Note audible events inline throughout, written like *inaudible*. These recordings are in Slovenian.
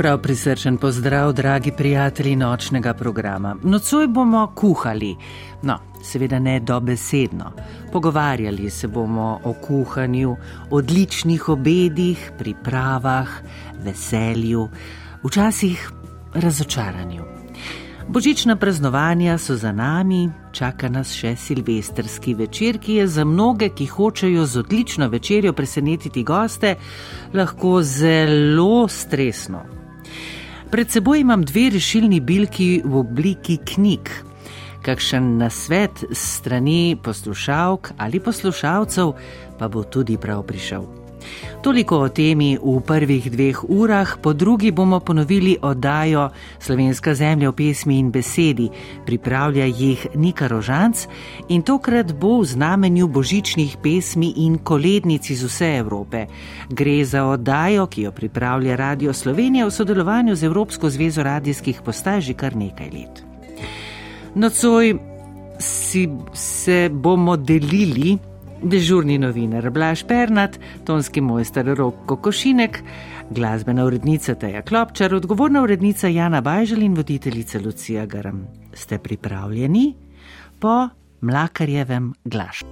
Prav prisrčen pozdrav, dragi prijatelji nočnega programa. Nocoj bomo kuhali, no, seveda ne dobesedno. Pogovarjali se bomo o kuhanju, odličnih obedih, pripravah, veselju, včasih razočaranju. Božična praznovanja so za nami, čaka nas še silvestrski večer, ki je za mnoge, ki hočejo z odlično večerjo presenetiti goste, lahko zelo stresno. Pred seboj imam dve rešilni bilki v obliki knjig. Kakšen nasvet strani poslušalk ali poslušalcev pa bo tudi prav prišel. Toliko o temi v prvih dveh urah, po drugi bomo ponovili oddajo Slovenska zemlja v pesmi in besedi, pripravlja jih Nika Rožanc in tokrat bo v znamenju božičnih pesmi in kolednic iz vse Evrope. Gre za oddajo, ki jo pripravlja Radio Slovenija v sodelovanju z Evropsko zvezo radijskih postaj že kar nekaj let. Nocoj si se bomo delili dežurni novinar Blaž Pernat, tonski mojster Rok Kokošinek, glasbena urednica Teja Klopčar, odgovorna urednica Jana Bajžel in voditeljica Lucija Garam. Ste pripravljeni po mlakarjevem glasu?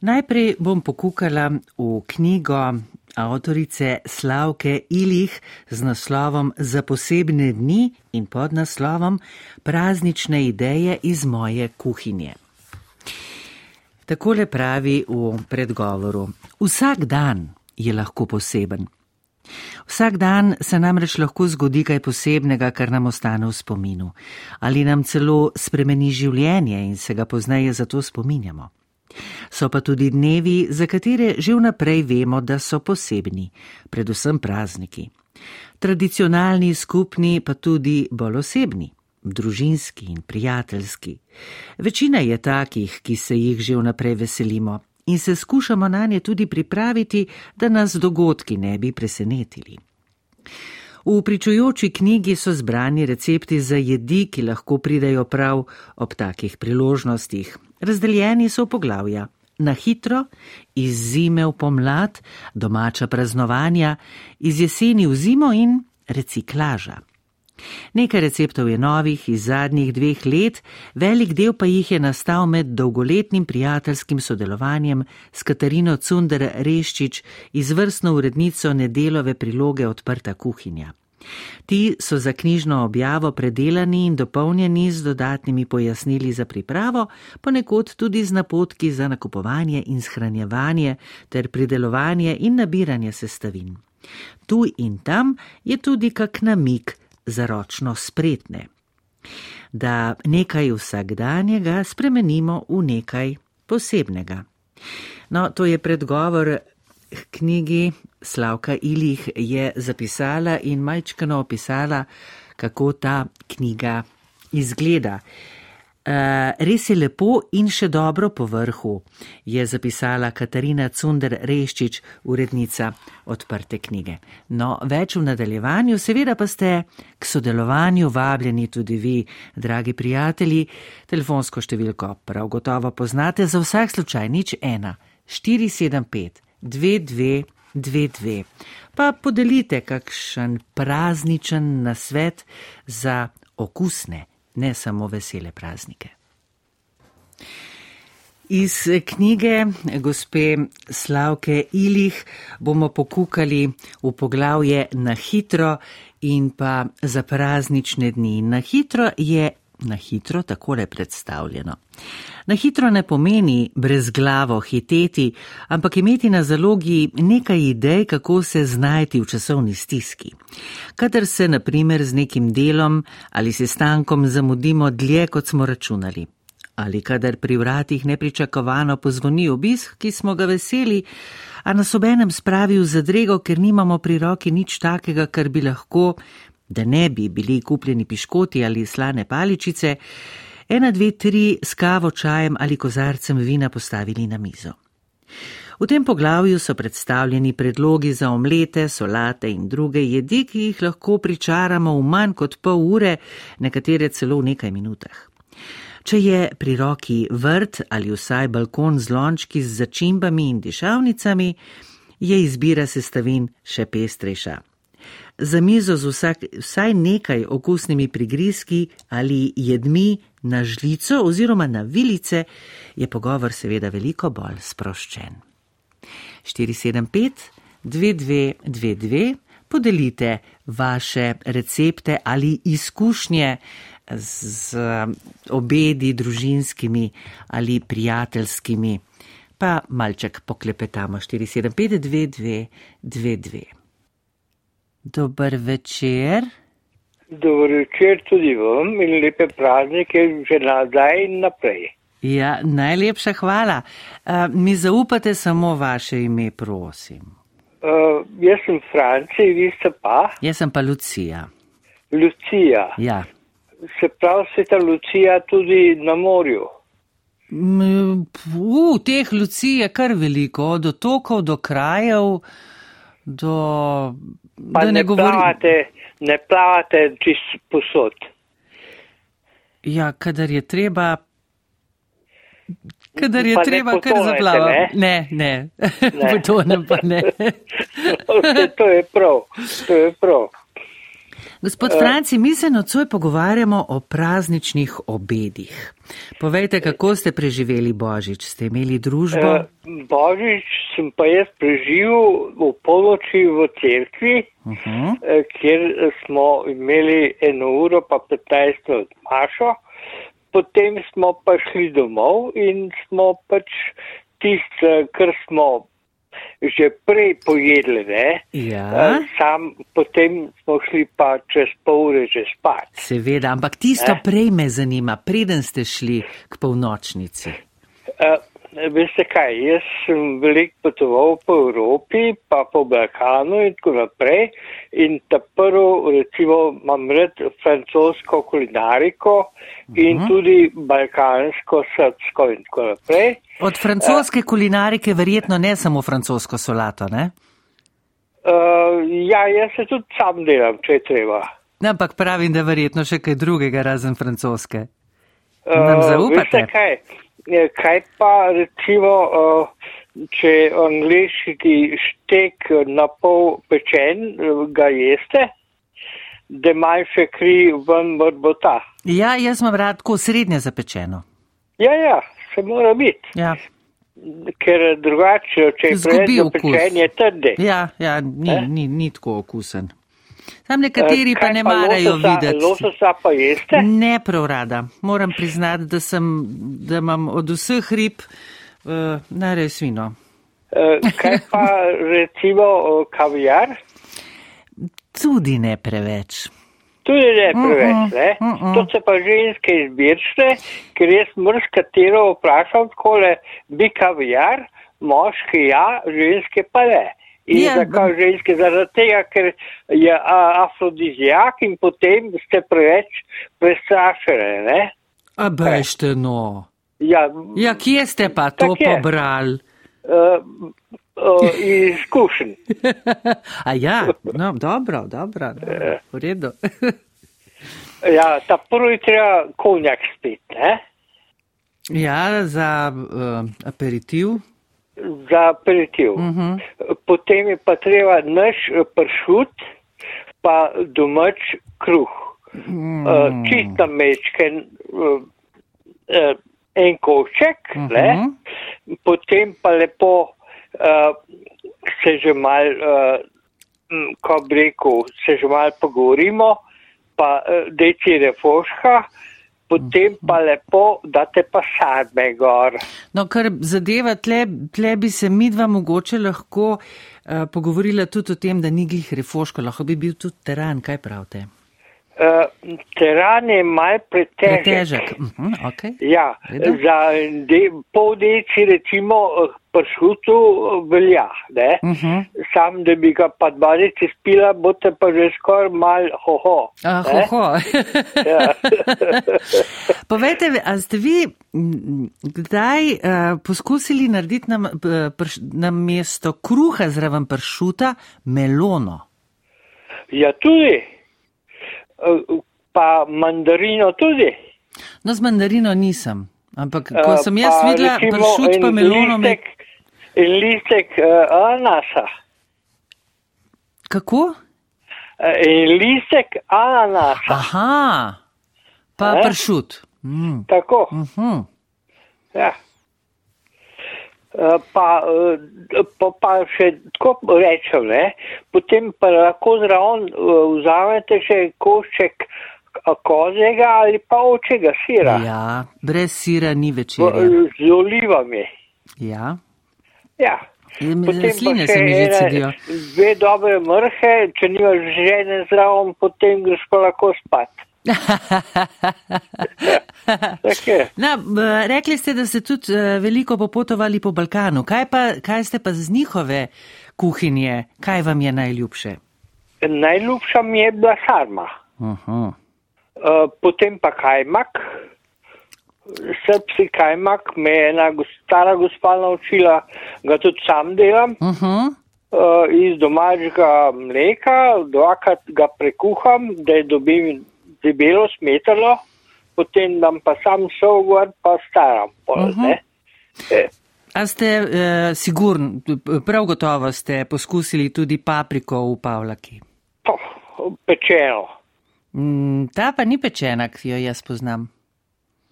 Najprej bom pokukala v knjigo avtorice Slavke Ilih z naslovom Za posebne dni in pod naslovom Praznične ideje iz moje kuhinje. Takole pravi v predgovoru: Vsak dan je lahko poseben. Vsak dan se namreč lahko zgodi kaj posebnega, kar nam ostane v spominu, ali nam celo spremeni življenje in se ga pozneje zato spominjamo. So pa tudi dnevi, za katere že vnaprej vemo, da so posebni, predvsem prazniki. Tradicionalni, skupni, pa tudi bolj osebni, družinski in prijateljski. Večina je takih, ki se jih že vnaprej veselimo in se skušamo na nje tudi pripraviti, da nas dogodki ne bi presenetili. V pričujoči knjigi so zbrani recepti za jedi, ki lahko pridajo prav ob takih priložnostih. Razdeljeni so poglavja: na hitro, iz zime v pomlad, domača praznovanja, iz jeseni v zimo in reciklaža. Nekaj receptov je novih iz zadnjih dveh let, velik del pa jih je nastal med dolgoletnim prijateljskim sodelovanjem s Katarino Cunder Reščič, izvrstno urednico nedelove priloge Odprta kuhinja. Ti so za knjižno objavo predelani in dopolnjeni z dodatnimi pojasnili za pripravo, ponekod tudi z napotki za nakupovanje in shranjevanje ter pridelovanje in nabiranje sestavin. Tu in tam je tudi kak namik, za ročno spretne. Da nekaj vsakdanjega spremenimo v nekaj posebnega. No, to je predgovor knjigi Slavka Ilih je zapisala in majčkano opisala, kako ta knjiga izgleda. Uh, res je lepo in še dobro po vrhu, je zapisala Katarina Cunder Reščič, urednica odprte knjige. No, več v nadaljevanju, seveda pa ste k sodelovanju vabljeni tudi vi, dragi prijatelji. Telefonsko številko prav gotovo poznate za vsak slučaj nič ena 475 2222. Pa podelite kakšen prazničen nasvet za okusne ne samo vesele praznike. Iz knjige gospe Slavke Ilih bomo pokukali v poglavje na hitro in pa za praznične dni. Na hitro je na hitro takole predstavljeno. Na hitro ne pomeni brez glavo hiteti, ampak imeti na zalogi nekaj idej, kako se znajti v časovni stiski. Kadar se, na primer, z nekim delom ali sestankom zamudimo dlje, kot smo računali ali kadar pri vratih nepričakovano pozvoni obisk, ki smo ga veseli, a nas obenem spravi v zadrego, ker nimamo pri roki nič takega, kar bi lahko, da ne bi bili kupljeni piškoti ali slane paličice, ena, dve, tri s kavo, čajem ali kozarcem vina postavili na mizo. V tem poglavju so predstavljeni predlogi za omlete, solate in druge jedi, ki jih lahko pričaramo v manj kot pol ure, nekatere celo v nekaj minutah. Če je pri roki vrt ali vsaj balkon z lončki z začimbami in dišavnicami, je izbira sestavin še pestrejša. Za mizo z vsak, vsaj nekaj okusnimi prigrizki ali jedmi na žlico oziroma na vilice je pogovor seveda veliko bolj sproščen. 475 2222 podelite vaše recepte ali izkušnje z obedi družinskimi ali prijateljskimi, pa malček poklepetamo 475-2222. Dober večer. Dober večer tudi vam in lepe praznike že nazaj in naprej. Ja, najlepša hvala. Uh, mi zaupate samo vaše ime, prosim. Uh, jaz sem Franci, vi ste pa? Jaz sem pa Lucija. Lucija. Ja se pravi, sveta Lucija tudi na morju. V teh lucij je kar veliko, od otokov do krajev, do. Pa ne, ne, govori... plavate, ne plavate čist posod. Ja, kadar je treba. Kadar je pa treba, kar zaplavati. Ne, ne, ne. *laughs* potonem pa ne. *laughs* to je prav, to je prav. Gospod uh, Franci, mi se nocoj pogovarjamo o prazničnih obedih. Povejte, kako ste preživeli Božič? Ste imeli družbo? Uh, Božič sem pa jaz preživel v poloči v cerkvi, uh -huh. uh, kjer smo imeli eno uro pa 15 minut mašo. Potem smo pa šli domov in smo pač tisto, kar smo že prej pojedli, ne? Ja. Sam potem smo šli pa čez pol ure že spat. Seveda, ampak tisto ne? prej me zanima, preden ste šli k polnočnici. Uh, Veste kaj, jaz sem veliko potoval po Evropi, pa po Balkanu in tako naprej. In ta prvo, recimo, imam red francosko kulinariko in uh -huh. tudi balkansko srpsko in tako naprej. Od francoske uh, kulinarike verjetno ne samo francosko solato, ne? Uh, ja, jaz se tudi sam delam, če je treba. Ne, ampak pravim, da verjetno še kaj drugega razen francoske. Nam zaupate? Uh, veste kaj? pa recimo, če angliški štek na pol pečen, ga jeste, da manjše kri ven brbota? Ja, jaz sem rad tako srednje zapečeno. Ja, ja, se mora biti. Ja. Ker drugače, če je preveč zapečen, je trde. Ja, ja, ni, eh? ni, ni tako okusen. Tam nekateri pa ne marajo videti. Lososa pa jeste? Ne prav rada. Moram priznati, da, sem, da imam od vseh rib uh, najrej svino. Uh, kaj pa *laughs* recimo kavijar? Tudi ne preveč. Tudi ne preveč, uh -uh, ne? Uh -uh. To se pa ženske izbirčne, ker jaz mrz katero vprašam skole, bi kavijar, moški ja, ženske pa ne. In ja, zakaj ženske? Zaradi tega, ker je afrodizijak in potem ste preveč prestrašene, ne? A bešte no. Ja, ja, kje ste pa to pobrali? Uh, uh, izkušen. *laughs* A ja, no, dobro, dobro, dobro v redu. *laughs* ja, ta prvi treba konjak spet, ne? Ja, za uh, aperitiv za aperitiv. Uh mhm. -huh. Potem je pa treba naš pršut, pa domač kruh. Mm. Uh, čist na mečken, uh, uh, en košček, uh Mhm. -huh. potem pa lepo uh, se že mal, uh, ko bi rekel, se že mal pogovorimo, pa uh, deci refoška, potem pa lepo date pa sadme gor. No, kar zadeva, tle, tle bi se midva mogoče lahko uh, pogovorila tudi o tem, da ni glih refoško, lahko bi bil tudi teran, kaj pravite? Uh, teran je mal pretežek. Pretežek. Uh -huh, okay. Ja, za de, pol deci recimo eh, pršutu eh, velja, ne? Uh -huh. Sam, da bi ga pa dva deci spila, boste pa že skoraj mal hoho. Ah, ne? ho, ho. *laughs* Ja. *laughs* Povejte, a ste vi kdaj uh, poskusili narediti nam, eh, prš, na mesto kruha zraven pršuta melono? ja, tudi. Eh, Pa mandarino tudi. No, z mandarino nisem, ampak ko Eh, sem jaz pa videla recimo pršut pa en melono, me... listek, En listek uh, ananasa. kako? Eh, En listek ananasa. Aha, pa Eh? pršut. Mm. Tako. Uh -huh. Ja. Eh, Pa, eh, pa, pa še tako rečem, ne? potem pa lahko zraven eh, vzamete še košček kozjega ali pa očega sira Ja, brez sira ni v- večerja. z olivami. Ja. Ja. Sline se mi že cedijo. dve dobre mrhe, če nimaš žene zraven, potem greš pa lahko spat. No, b- rekli ste, da ste tudi eh, veliko popotovali po Balkanu. Kaj, pa, kaj ste pa z njihove kuhinje? Kaj vam je najljubše? Najljubša mi je bila sarma. Uh. Uh, potem pa kajmak. Srpski kajmak me je ena stara gospa naučila, ga tudi sam delam. Uh -huh. Uh, iz domačega mleka, dvakrat ga prekuham, da je dobim debelo smetano, potem dam pa sam sol gor, pa staram. Pol, uh Mhm. -huh. e, A ste eh, sigurni, prav gotovo ste poskusili tudi papriko v Pavlaki? to, pečeno. Mm, ta pa ni pečena, ki jo jaz poznam.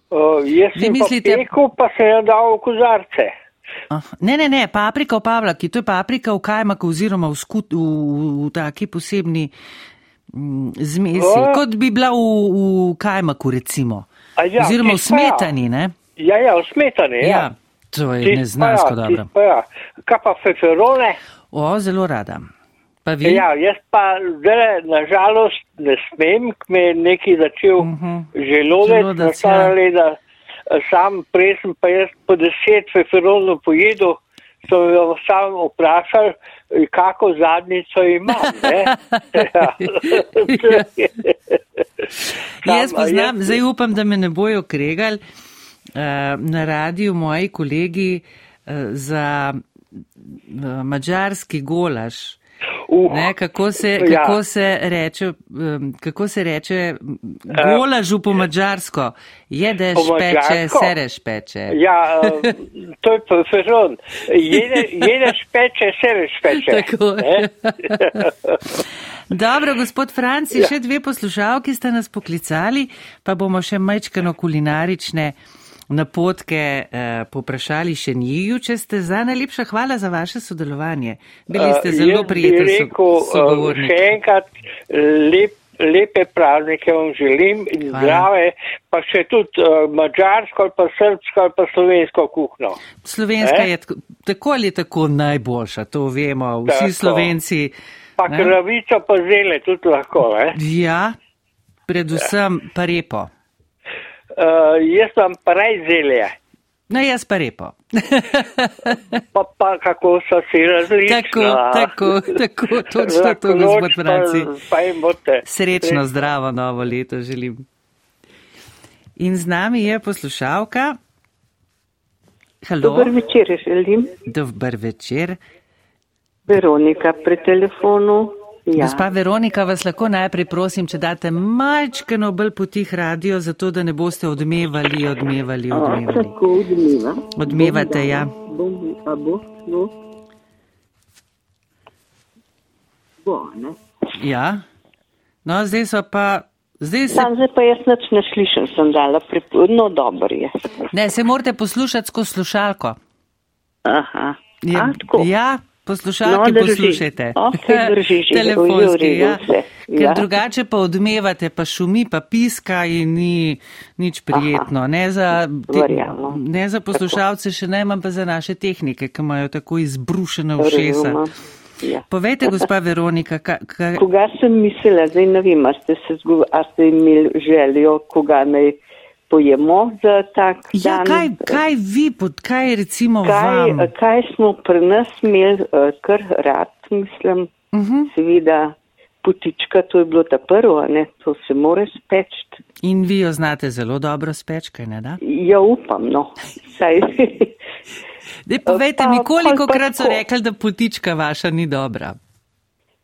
Uh, jaz Vi sem mislite- pa pekel, pa sem jo dal v kozarce. Ah, ne, ne, ne, paprika v Pavlaki, to je paprika v kajmaku oziroma v, skut, v, v, taki posebni zmesi, O. kot bi bila v, v kajmaku recimo. A ja, oziroma v pa ja. smetani, ne? Ja, ja, v smetani. Ja. Ja, to je pa neznansko ja, dobro. Ja. Kaj pa feferone? O, zelo rada. Pa vi? Ja, jaz pa zdaj nažalost ne smem, me je neki začel uh Mhm. -huh. želodec, Želodec, ja. leta. Sam prej sem pa jaz po deset feferonov pojedel, so me sam vprašali, kako zadnjico imam. Ne? ja. *laughs* Jaz Sam, a poznam, jaz- zdaj upam, da me ne bojo kregali uh, na radiju moji kolegi uh, za uh, mađarski golaš. Uh, Ne, kako, se, Ja. kako, se reče, kako se reče golažu po mađarsko? Jedeš, Po peče, sereš, peče. Ja, eh, to je feferon. Jede, jedeš peče, sereš peče. Tako. *laughs* Dobro, gospod Franci, ja. še dve poslušalki ste nas poklicali, pa bomo še majčkano kulinarične napotke eh, poprašali še njiju, če ste za najlepša hvala za vaše sodelovanje. Bili ste Eh, zelo prijeten so, rekel, eh, sogovornik. Še enkrat lep, lepe praznike vam želim in Hvala. zdrave, pa še tudi uh, mačarsko ali pa srbsko ali pa slovensko kuhno. Slovenska Eh? je tako, tako ali tako najboljša, to vemo, vsi Tako. Slovenci. Pa ne? kravico pa zele tudi lahko. Ne? Ja, predvsem pa repo. Uh, jaz vam pa raj zelje, No, jaz pa repo. *laughs* pa, pa kako so si različni. tako, tako, tako, točno to, gospod Franci. Pa, pa. Srečno, zdravo novo leto želim. In z nami je poslušalka. Halo, Dober večer, želim. dober večer. Veronika pri telefonu. Ja. Gospa Veronika, vas lahko najprej prosim, če date malčkeno bolj potih radio, zato da ne boste odmevali, odmevali, odmevali. Tako odmeva. Odmevate, ja. Bom, a bo šlo? Bo, ne? Ja. No, zdaj so pa Zdaj se, Sam zdaj pa jaz nič ne slišim, sem dala pripod, no dober je. ne, se morate poslušati skozi slušalko. Aha. Ja, A, tako. ja poslušalke No, poslušajte. Okej, *laughs* drži že. Telefonski, redu ja. vse. Ker Ja. drugače pa odmevate, pa šumi, pa piska in ni nič prijetno. Ne za, Verjamem. ne za poslušalce, še najmanj pa za naše tehnike, ki imajo tako izbrušene ušesa. Ja. Povejte, gospa Veronika, ka, ka, Koga sem mislila, zdaj ne vem, a ste, se zgo, a ste imeli željo, koga naj pojemo za tak ja, dan? kaj, kaj vi, pod, kaj recimo kaj, vam? kaj smo pri nas imeli uh, kar rad, mislim, uh Mhm. -huh. seveda putička, to je bilo ta prvo, ne, to se more speči. In vi jo znate zelo dobro speč, kaj ne da? Ja, upam, no. Saj, *laughs* Dej, povejte Pa- mi, koliko pa krat so tako. rekli, da potička vaša ni dobra?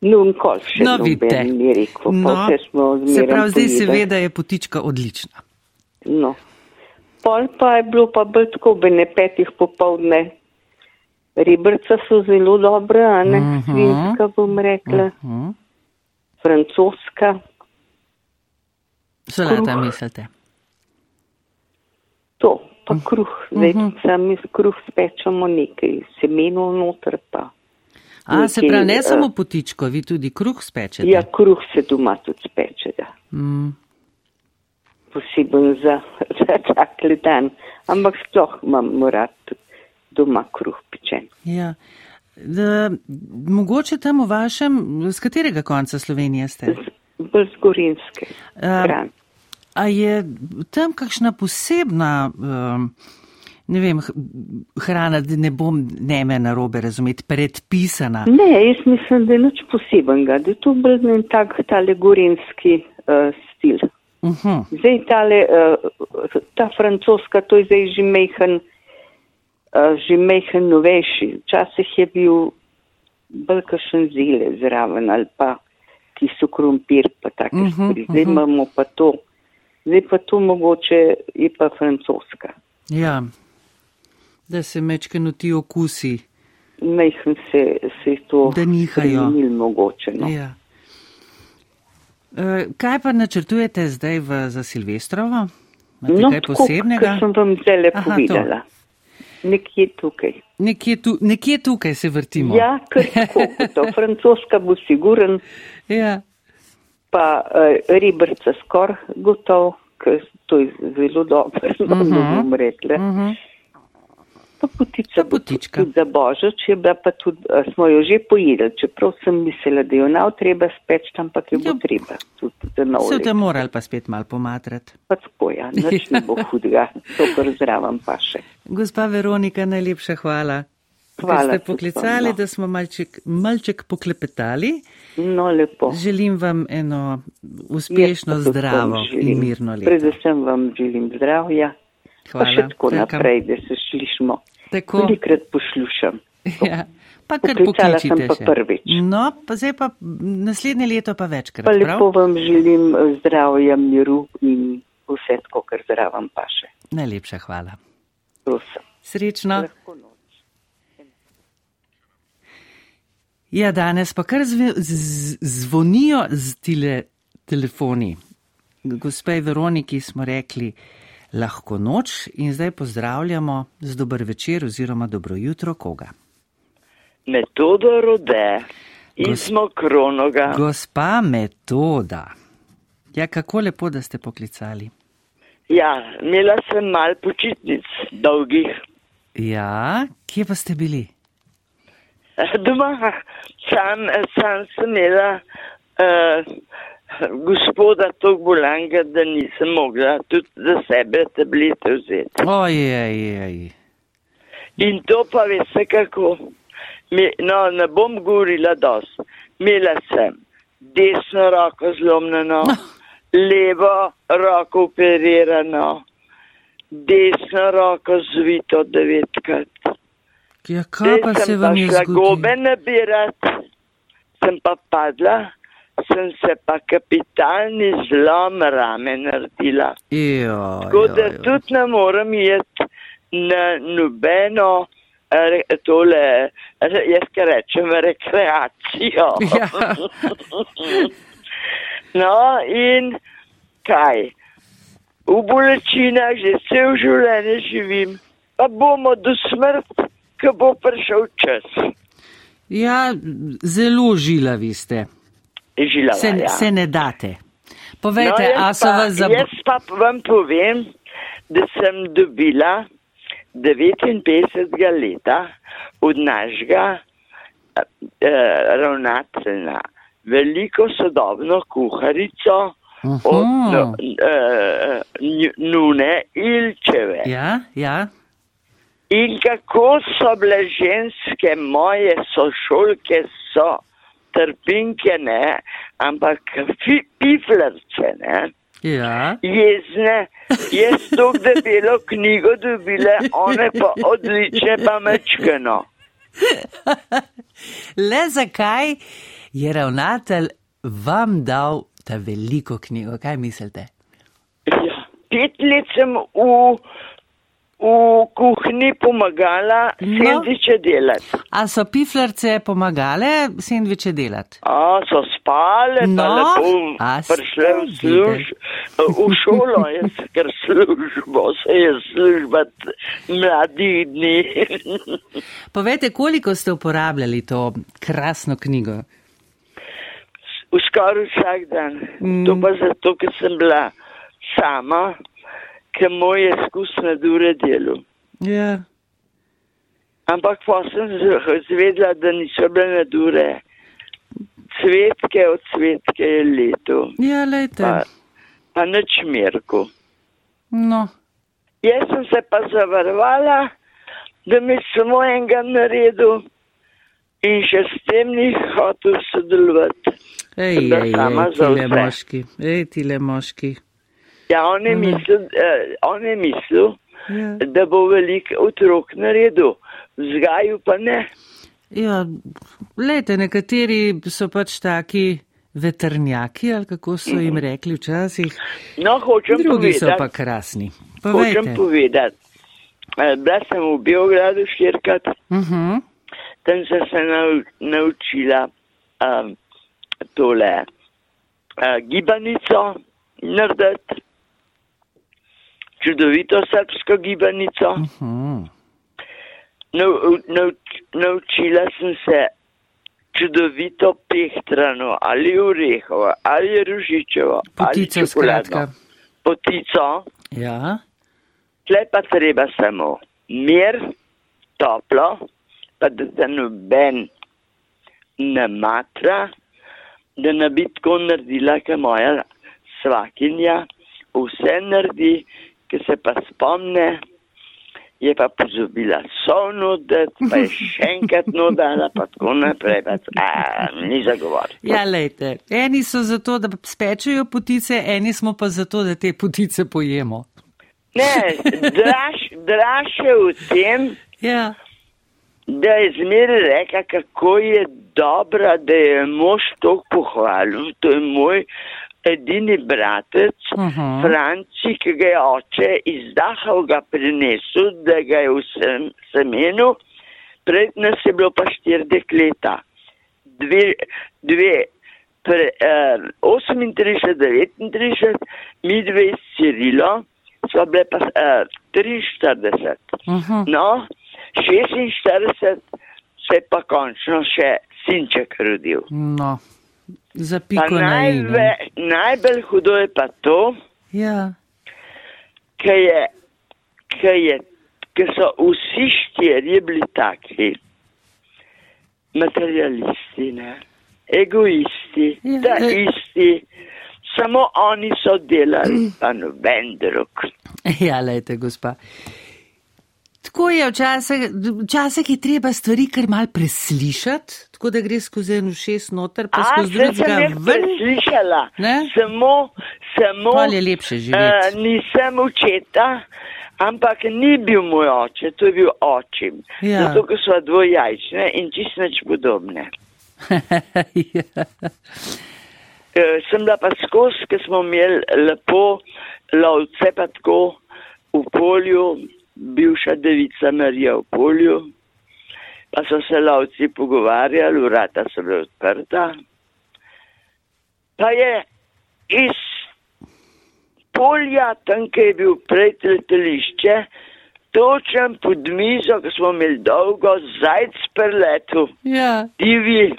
no, nikoli še No, noben ni rekel, No, se pravi, zdaj seveda je potička odlična. No. Pol pa je bilo pa bolj tako, bi ne petih popovdne. Ribrca so zelo dobra, a ne Mhm. svinska bom rekla, Hm? francoska. Solata Kruh. mislite? To, pa Mhm. kruh. Zdaj sami kruh spečemo nekaj semenov noter pa. A, se Nekaj, pravi, ne eh, samo potičko, vi tudi kruh spečete. Ja, kruh se doma tudi speče, da. Mm. Poseben za, *laughs* za tak le dan. Ampak sploh imam rad doma kruh pečen. Ja. Da, mogoče tam v vašem, z katerega konca Slovenije ste? Bolj z gorinske strani. A je tam kakšna posebna, um, ne vem, hrana, da ne bom ne me narobe razumeti, predpisana? Ne, jaz mislim, da je nič posebenega, da je to bolj en tak tale gorenski uh, stil. Uh -huh. Zdaj tale, uh, ta francoska, to je zdaj že mehen, uh, že mehen novejši. Včasih je bil bolj kakšen zile zraven ali pa tisto krompir pa take uh Mhm, -huh, stvari. Zdaj uh -huh. imamo pa to. Zdaj pa to mogoče je pa francoska. Ja, da se mečkeno ti okusi. Mehen se, se je to Da nihajo. mogoče. No. Ja. E, kaj pa načrtujete zdaj v, za Silvestrovo? Imate kaj tako, posebnega? kot sem vam zdaj Aha, to. povedala. Nekje tukaj. Nekje, tu, nekje tukaj se vrtimo. Ja, ker *laughs* tako, to francoska bo siguren, ja. pa uh, ribrca skor gotov, ker to je zelo dobro, no, *laughs* Mhm. ne bom rekla. Uh -huh. Pa potica potička. tudi za božič, je bila pa tudi, smo jo že pojedli, čeprav sem mislila, da jo nav treba speč, ampak jo bo Ja. treba Se let. boste morali pa spet mal pomatrati. Pa tako, ja, nič ne bo *laughs* hudega, to kar zraven pa še. Gospa Veronika, najlepša hvala. Hvala Ker ste poklicali, no. da smo malček, malček poklepetali. No, lepo. Želim vam eno uspešno, Jaz pa tudi zdravo in mirno leto. Predvsem vam želim zdravja, Hvala. pa še tako Welcome. naprej, da se slišimo. Tako. Velikrat poslušam. *laughs* Ja. Pa kar Poklicala pokličite pa še. prvič. No, pa zdaj pa naslednje leto pa večkrat, Pa prav? lepo vam želim eh, zdravja, miru in vse tako, kar zraven paše. Najlepša hvala. Prosim. Srečno. Ja, danes pa kar zve, z, zvonijo z tile telefoni. Gospej Veroniki smo rekli lahko noč in zdaj pozdravljamo z dober večer oziroma dobro jutro koga. Metoda rode iz Gos- Mokronoga. Gospa Metoda. Ja, kako lepo, da ste poklicali. Ja, imela sem mal počitnic dolgih. Ja, kje pa ste bili? Doma sam, sam sem imela uh, gospoda tog bolanga, da nisem mogla tudi za sebe tablete vzeti. Ojej, In to pa veste kako. Mi, no, ne bom govorila dost. Imela sem desno roko zlomljeno, levo roko operirano, desno roko zvito devetkrat. ja, kaj pa se vam je šla gobe zgodilo? nabirat, sem pa padla, sem se pa kapitalni zlom rame naredila. Joj, Tako da joj, joj. tudi ne morem jeti na nobeno re, tole, jaz kar rečem, rekreacijo. Ja. *laughs* no, in kaj? V bolečinah že cel življenje živim, pa bomo do smrti, ko bo prišel čas. Ja, zelo žilavi ste. Žilava, Se, ja. se ne date. Povejte, jaz a so pa- vas zabo... Jaz pa vam povem, da sem dobila 59. leta od našega eh, eh, ravnatelja veliko sodobno kuharico od Aha. no, eh, Nune Ilčeve. Ja, ja. In kako so bile ženske moje sošolke, so trpinke, ne, ampak fi, piflerce, ne, Ja, jezne, jaz to debelo knjigo dobile, one pa odlične pa mečkano. le zakaj je ravnatelj vam dal ta veliko knjigo? Kaj mislite? Ja, pet let sem v, v kuhinji pomagala No. sendviče delati. A so piflarce pomagale sendviče delati? A so spale, No, pa lepo prišle v, služ, v šolo, jaz, ker službo se je služba mladih dni. *laughs* Povejte, koliko ste uporabljali to krasno knjigo? v skoraj vsak dan. Mm. To pa zato, ker sem bila sama, ker moj je skus na dure delu. Ja. Ampak pa sem z- zvedla, da niso bile na dure. Cvetke od cvetke je leto, Ja, lejte. pa, pa nič merku. No, Jaz sem se pa zavarovala, da mi samo enega naredil in še s tem ni hotel sodelovati. ej, ej, ej, za tile vse. moški, ej, tile moški. Ja, on je Mhm. mislil, eh, on je mislil Ja. da bo veliko otrok naredil, vzgaju pa ne. Ja, lejte, nekateri so pač taki vetrnjaki, ali kako so jim rekli včasih, No, hočem drugi so pa povedati, krasni. hočem Povejte. povedati. eh, Bila sem v Beogradu štirikrat, Uh -huh. tam sem se nau, naučila um, tole uh, gibanico narediti, čudovito srpsko gibanico. Uh -huh. Nau, nau, naučila sem se čudovito pehtrano ali orehovo ali ružičevo Potico ali skratka. Potico, Ja, tle pa treba samo mir, toplo, pa da te noben ne matra, da ne bi tako naredila, kot moja svakinja, vse naredi, ki se pa spomne, je pa pozabila sovno, da pa je še enkrat nodala, pa tako naprej, pa a, ni zagovor. ja lejte, eni so zato, da spečejo potice, eni smo pa zato, da te potice pojemo. Ne, draž, draž je v tem, Ja, da je zmeraj rekla, kako je dobra, da je mož to pohvalil. To je moj edini bratec, uh Mhm. -huh. Franci, ki ga je oče iz Dahov ga prinesel, da ga je v sem, semenu. Pred nas je bilo pa štiri dekleta. Dve, dve pre, eh, 38, 39, mi dve s Cirilo, so bile pa eh, 43. uh -huh. No, 46 se je pa končno še sinček rodil. no, za piko na i. najve, najbolj hudo je pa to, Ja, ker je, ker je, ker so vsi štirje bili taki materialisti, ne? egoisti, ja, da e- isti, samo oni so delali, *clears throat* pa noben drug. ja, lejte, gospa. Tako je včasih, včasih je treba stvari kar mal preslišati, tako da gre skozi en šest noter, pa A, skozi drugega ven. preslišala, Ne? samo, samo. Pol je lepše živeti. Uh, nisem očeta, ampak ni bil moj oče, to je bil očim. Ja. Zato, ker so dvojajčne in čist nič podobne. ja. *laughs* Uh, sem bila pa skozi, ker smo imeli lepo lovce, pa tako v polju, bivša devica Marija v polju. Pa so se lovci pogovarjali, vrata so bila odprta. Pa je iz polja, tam, kjer je bil prej letališče, točem pod mizo, ko smo imeli dolgo, zajc preletu, Ja, divji,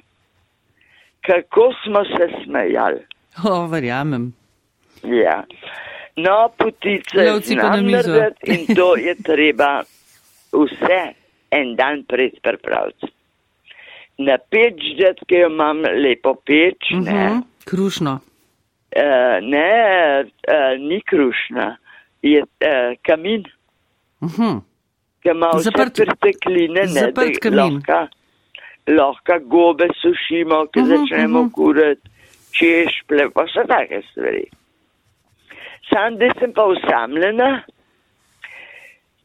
kako smo se smejali. o, verjamem. Ja. No, potice Lovci pa na znam mizo. narediti in to je treba vse en dan pred pripraviti. Na peč, ki jo imam lepo peč, uh -huh. ne, Mhm, Krušno. uh, ne, uh, ni krušna, je uh, kamin, Mhm. ki ima vse Zaprt- pertekline, ne, zaprt da lahko, lahko gobe sušimo, ki uh Mhm, -huh, začnemo uh. -huh. kurati, češple, pa vse take stvari. Sam, da sem pa usamljena,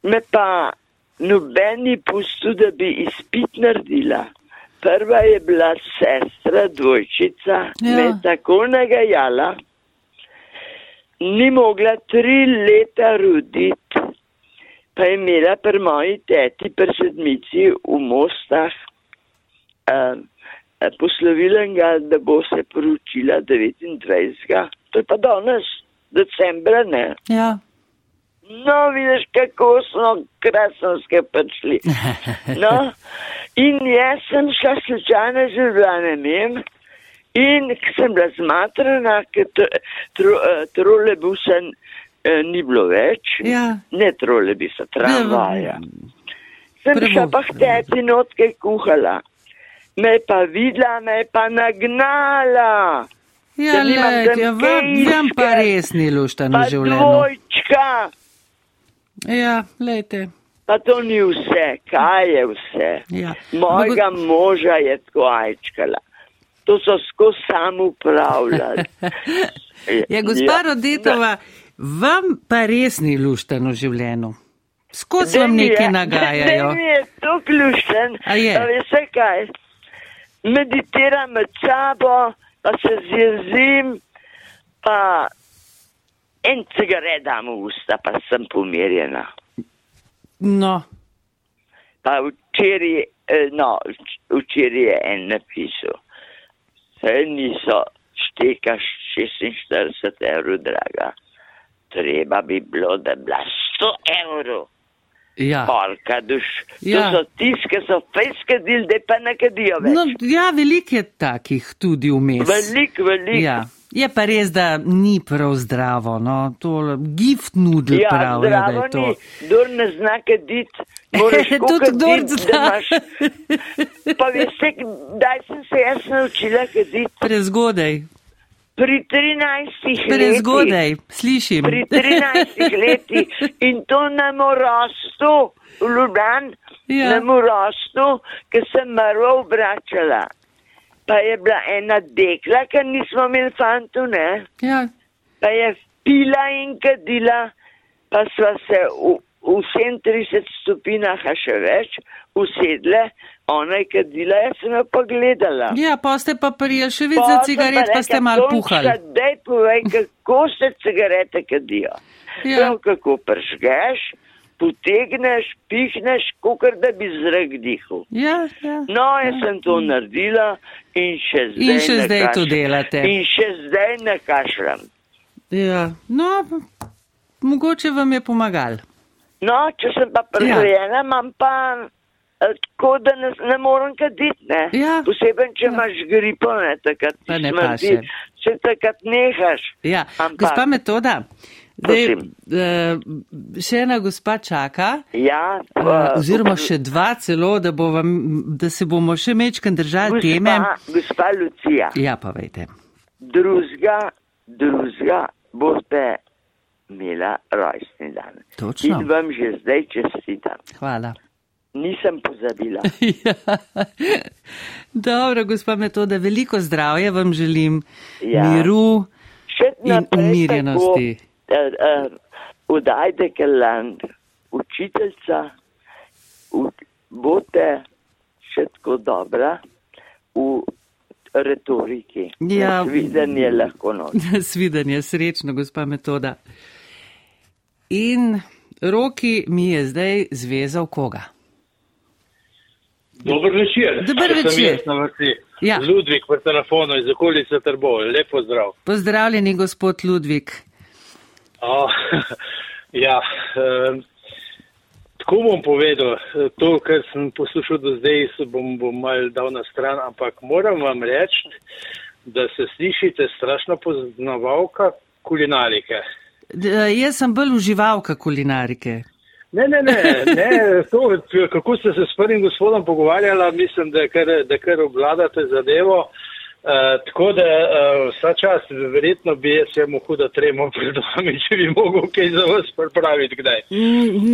me pa noben ni pustil, da bi izpit naredila. Prva je bila sestra, dvojčica, Ja. me tako nagajala, ni mogla tri leta roditi, pa je imela pri moji teti, pri sedmici v Mostah, uh, poslovilenga, da bo se poročila 29. To je pa danes, decembra, ne. Ja. No, vidiš, kako smo krasno prišli. *laughs* No, in jaz sem šla slučajno z Ljubljane mem in sem bila zmatrana, ker tr- tro- eh, trolebusa eh, ni bilo več, Ja. ne trolebusa, tramvaja. Sem šla pa k teti notke kuhala. Me pa videla, me pa nagnala. Ja, tam ja, vam, vam pa res ni luštano v dvojčka. Ja, lejte. Pa to ni vse, kaj je vse. Ja. Mojega moža je tako ajčkala. To so skozi sam upravljali. *laughs* Ja, gospa Rodetova, vam pa res ni luštano v življenju. Skozi vam nekaj nagajajo. *laughs* Da mi je to ključen. A je? Veste kaj? Meditiram med sabo, pa se zjezim, pa en cigaret dam v usta, pa sem pomirjena. No, Pa včeraj, eh, no, vč- včeraj je en napisal, se niso šteka 46 evrov draga. Treba bi bilo, da bi bila 100 evrov. Ja. Polka duš. Ja. To so tiske, so fejske dil, da pa ne kadijo več. No, ja, veliko je takih tudi vmes. Velik, velik. Ja. Je pa res, da ni prav zdravo, no, to gift nudel Ja, pravijo, da je to. ni, kdor ne zna kaditi, *laughs* moraš Tudi da zna. Pa veste, kdaj sem se jaz naučila kaditi? Prezgodaj, Pri 13 letih. prezgodaj, slišim. Pri 13 letih in to na morastu, v Ljubljan, Ja. na morastu, ki sem maro obračala. Pa je bila ena dekla, ker nismo imeli fantu, ne? Ja, Pa je pila in kadila, pa sva se v, v 37 stopinjah, a še več, usedle, ona je kadila, jaz sem jo pa gledala. ja, pa ste pa prijeli še več za cigaret, pa ste malo puhali. Daj povej, kako se cigarete kadijo. Ja. Prav kako pržgeš, potegneš, pihneš, kot da bi zrak dihal. Ja, ja. No, jaz sem to naredila in še zdaj. In še zdaj to delate. In še zdaj ne kašljam. ja. No, mogoče vam je pomagal. No, če sem pa pržgena, imam pa tako, da ne, ne morem kaditi, ne. Ja. Posebej, če imaš gripo, ne, takrat Pa ne smrdi, paše. če takrat nehaš. Ja, Ampak- gospa metoda. Zdaj, eh, še ena gospa čaka, Ja, eh, oziroma še dva celo, da, bo vam, da se bomo še mečken držali teme. Gospa, gospa Lucija, Ja, pa vejte. drugega, drugega boste imela rojstni dan. Točno. In vam že zdaj čestitam. Hvala. Nisem pozabila. *laughs* Ja. Dobro, gospa metoda, veliko zdravja vam želim, Ja. miru in umirjenosti. Tako, uh, uh, udajte Keland, učiteljca, bote še tako dobra v retoriki. Ja. Videnje lahko noč. *laughs* Svidenje, srečno, gospa metoda. In roki mi je zdaj zvezal koga? Dober večer. Dober Sem večer. Ja. Ludvik pri telefonu iz okolice Trbov. Lepo zdrav. Pozdravljeni, gospod Ludvik. Oh, *laughs* ja, eh, tako bom povedal, to, kar sem poslušal do zdaj, se bom, bom mal dal na stran, ampak moram vam reči, da se slišite strašno poznavalka kulinarike. D, jaz sem bolj uživalka kulinarike. Ne, ne, ne, ne to, kako ste se s prvim gospodom pogovarjala, mislim, da kar, da kar obvladate zadevo. Uh, tako da uh, vsa čas, verjetno bi jaz imel huda tremo *laughs* pred vami, če bi mogel kaj za vas pripraviti kdaj.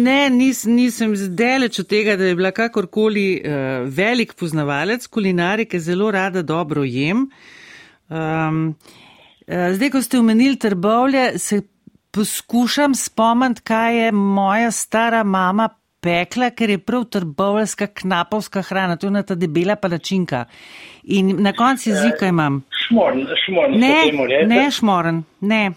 Ne, nis, nisem zdaleč od tega, da je bila kakorkoli uh, velik poznavalec kulinarike, zelo rada dobro jem. Um, uh, zdaj, ko ste omenili trbovlje, se poskušam spomniti, kaj je moja stara mama pekla, ker je prav trbovljska knapovska hrana, to je ena ta debela palačinka. In na koncu jezika imam. Šmorn, šmorn. Ne, ne šmorn, ne.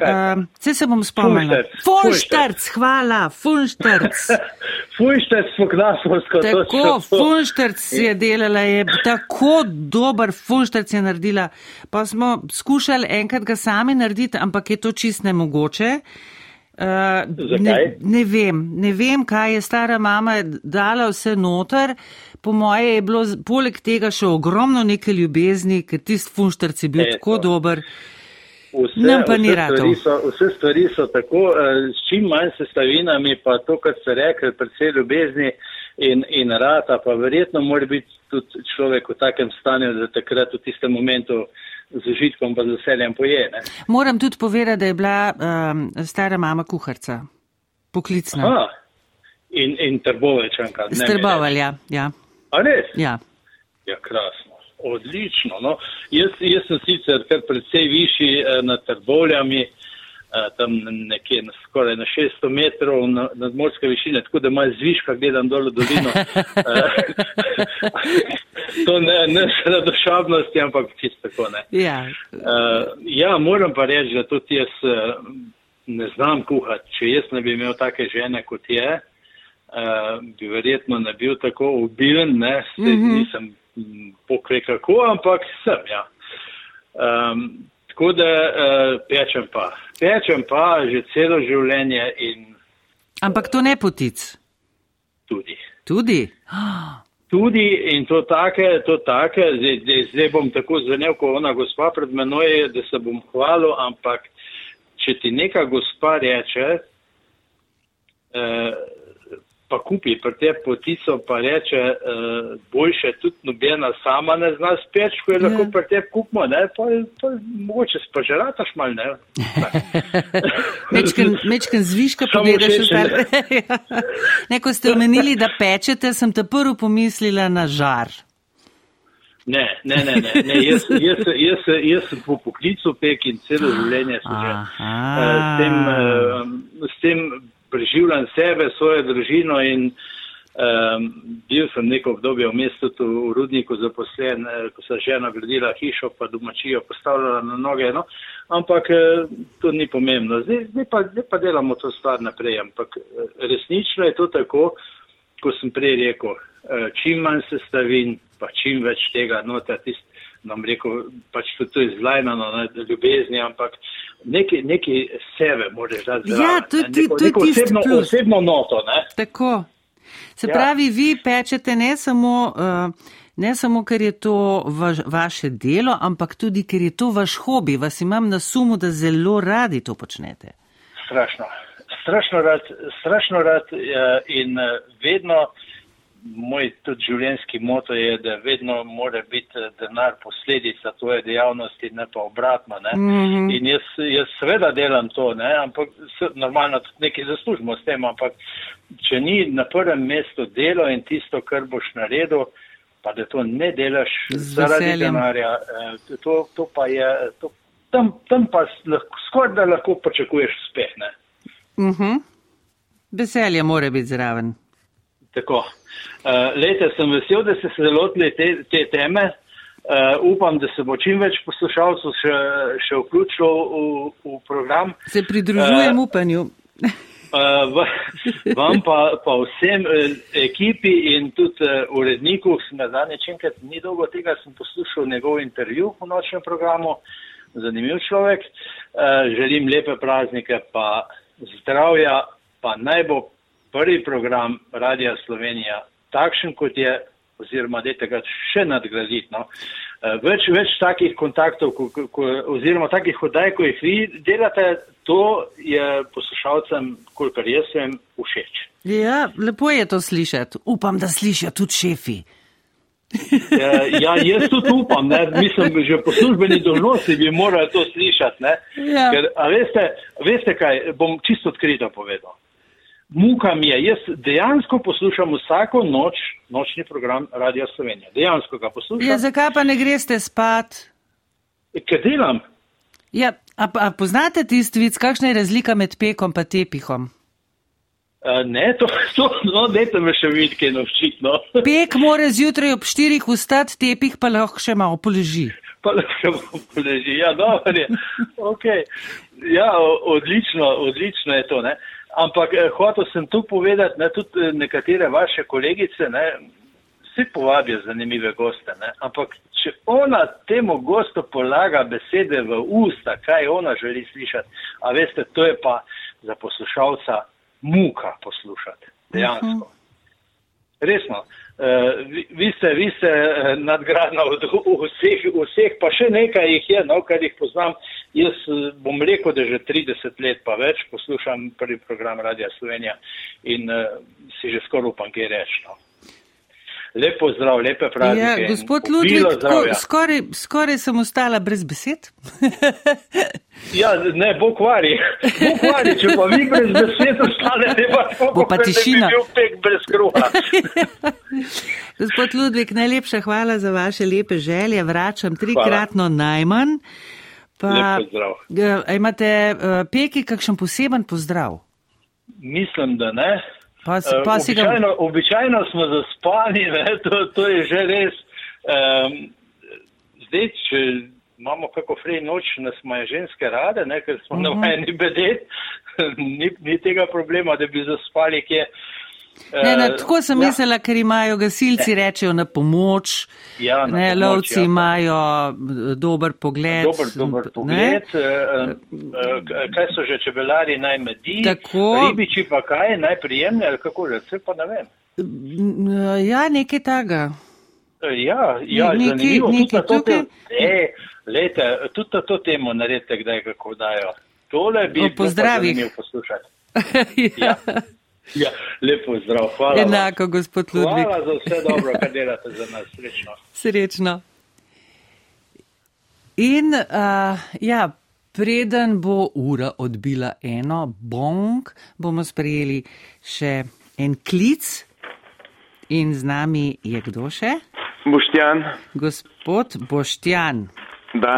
Uh, Vse se bom spomnila. Funštrc, hvala, funštrc. *laughs* funštrc smo knasovsko. Tako, funštrc je delala, je tako dober funštrc je naredila. Pa smo skušali enkrat ga sami narediti, ampak je to čist nemogoče. Uh, ne, ne vem, ne vem, kaj je stara mama dala vse noter. Po moje je bilo poleg tega še ogromno neke ljubezni, ker tisti funštrc je bil e, tako dober. Vse, vse, stvari so, vse stvari so tako, uh, s čim manj sestavinami, pa to, kar ste rekli, predvsej ljubezni in, in rata, pa verjetno mora biti tudi človek v takem stanju, da takrat v tistem momentu z užitkom pa z veseljem poje. Ne? Moram tudi povedati, da je bila um, stara mama kuharca, poklicna. Aha, in, in trbovečanka. Strbovalja, ja. A res? Ja. Ja, krasno. Odlično. No. Jaz, jaz sem sicer kar predvsej višji eh, nad trbovljami, eh, tam nekje na skoraj na 600 metrov nad na morske višine, tako da malo zviška gledam dol v dolino. *laughs* to ne, ne zaradi šabnosti, ampak čisto tako ne. Ja. Uh, ja, moram pa reči, da tudi jaz uh, ne znam kuhati. Če jaz ne bi imel take žene kot je, uh, bi verjetno ne bil tako ubilen, ne, mm -hmm. nisem pokre kako, ampak sem, ja. Um, tako da uh, pečem pa. Pečem pa že celo življenje in. Ampak to ne potic. Tudi. Tudi. Tudi in to take, to take, zdaj, zdaj, zdaj bom tako zvenel, ko ona gospa pred menoj, da se bom hvalil, ampak če ti neka gospa reče, eh, pa kupi pri te potico, pa reče, uh, boljše tudi nobena sama ne zna speč, ko je ja. lahko pri te kupmo, ne, pa, pa mogoče spažerataš mal, ne. *laughs* mečken, mečken zviška povedaš, da *laughs* Neko ste omenili, da pečete, sem te prvo pomislila na žar. Ne, ne, ne, ne. ne. Jaz, jaz, jaz, jaz sem po poklicu pek in celo življenje sem že. Uh, s tem, uh, s tem preživljam sebe, svojo družino in um, bil sem neko obdobje v mestu v Rudniku zaposlen, eh, ko sem žena gradila hišo, pa domačijo postavljala na noge. No? Ampak eh, to ni pomembno. Zdaj, zdaj, pa, zdaj pa delamo to stvar naprej. Ampak eh, resnično je to tako, ko sem prej rekel, čim manj sestavin, pa čim več tega nota, tist, nam rekel, pač tudi to je zlajnano, ljubezni, ampak neki, neki sebe moraš dati. Ja, to je tisto osebno, osebno noto. Ne? Tako. Se ja. pravi, vi pečete ne samo, uh, ne samo, ker je to vaš, vaše delo, ampak tudi, ker je to vaš hobi. Vas imam na sumu, da zelo radi to počnete. Strašno. Strašno rad, strašno rad uh, in uh, vedno moj tudi življenjski moto je, da vedno mora biti eh, denar posledica tvoje dejavnosti, ne pa obratno. Ne? Mm -hmm. In jaz, jaz seveda delam to, ne? ampak normalno tudi nekaj zaslužimo s tem, ampak če ni na prvem mestu delo in tisto, kar boš naredil, pa da to ne delaš zaradi denarja, eh, to, to pa je, to, tam, tam pa skoraj da lahko pričakuješ uspeh. Mm -hmm. Veselje mora biti zraven. Tako. Uh, lete, sem vesel, da ste se lotili te, te teme. Uh, upam, da se bo čim več poslušalcev še, še vključilo v, v program. Se pridružujem uh, upanju. uh, vam pa, pa vsem uh, ekipi in tudi uh, uredniku, sem na zadnje činkrat ni dolgo tega, sem poslušal njegov intervju v nočnem programu. zanimiv človek. Uh, želim lepe praznike, pa zdravja, pa naj bo prvi program Radia Slovenija takšen, kot je, oziroma da tega še nadgraditi. No. Uh, več, več takih kontaktov, ko, ko, oziroma takih hodaj, ko jih vi delate, to je poslušalcem, kolikor jaz sem, všeč. Ja, lepo je to slišati. Upam, da slišijo tudi šefi. Ja, ja, jaz tudi upam, ne? mislim, že po službeni dolžnosti bi morali to slišati. Ja. Ker, veste, veste kaj, bom čisto odkrito povedal. Muka mi je, jaz dejansko poslušam vsako noč nočni program Radia Slovenija. Dejansko ga poslušam. Ja, zakaj pa ne greste spat? Ker delam. Ja, a, a poznate tisti vic, kakšna je razlika med pekom in tepihom? Uh, ne, to, to no, dajte me še videti, kaj novčit. No. Pek mora zjutraj ob štirih vstati, tepih pa lahko še malo poleži. Pa lahko še malo poleži, ja, dobro je. Okay. Ja, odlično, odlično je to. Ne. Ampak eh, hotel sem tu povedati, ne, tudi nekatere vaše kolegice, ne, vsi povabijo zanimive goste, ne. ampak če ona temu gostu polaga besede v usta, kaj ona želi slišati, a veste, to je pa za poslušalca muka poslušati, dejansko. Uh -huh. Resno, uh, vi, vi ste, vi ste uh, nadgradna od vseh, vseh, pa še nekaj jih je, no, kar jih poznam. Jaz uh, bom rekel, da že 30 let pa več poslušam prvi program Radia Slovenija in uh, si že skoraj upam, kaj reči. No. Lepo zdrav, lepe praznike. Ja, gospod Ludvik, skoraj, skoraj sem ostala brez besed. ja, ne, bo kvari. Bo kvari, če pa vi brez besed ostanete, pa bo pa tišina. Bi pek brez kruha. *laughs* gospod Ludvik, najlepša hvala za vaše lepe želje. Vračam trikratno hvala. najmanj. Pa, imate uh, peki kakšen poseben pozdrav? Mislim, da ne. Pa, pa uh, običajno, ga... običajno smo zaspani, to, to je že res. Um, zdaj, če imamo kako frej noč, nas imajo ženske rade, ne, ker smo uh -huh. navajeni bedeti, *laughs* ni, ni tega problema, da bi zaspali kje. Ne, ne, tako sem ja. mislila, ker imajo gasilci rečejo na pomoč, ja, na ne, pomoč, lovci ja. imajo eh, dober pogled. Dober, dober pogled. Eh, eh, kaj so že čebelari naj medi? Tako. Ribiči pa kaj, najprijemne ali kako že, vse pa ne vem. Ja, nekaj taga. Ja, ja, nekaj, zanimivo. Nekaj tudi, to, e, lete, tudi to temo naredite, kdaj kako dajo. Tole bi bilo poslušati. *laughs* ja. ja. Ja, lepo zdrav, hvala. Enako, gospod Ludvik. Hvala za vse dobro, kar delate za nas. Srečno. Srečno. In uh, ja, preden bo ura odbila eno bong, bomo sprejeli še en klic. In z nami je kdo še? Boštjan. Gospod Boštjan. Da.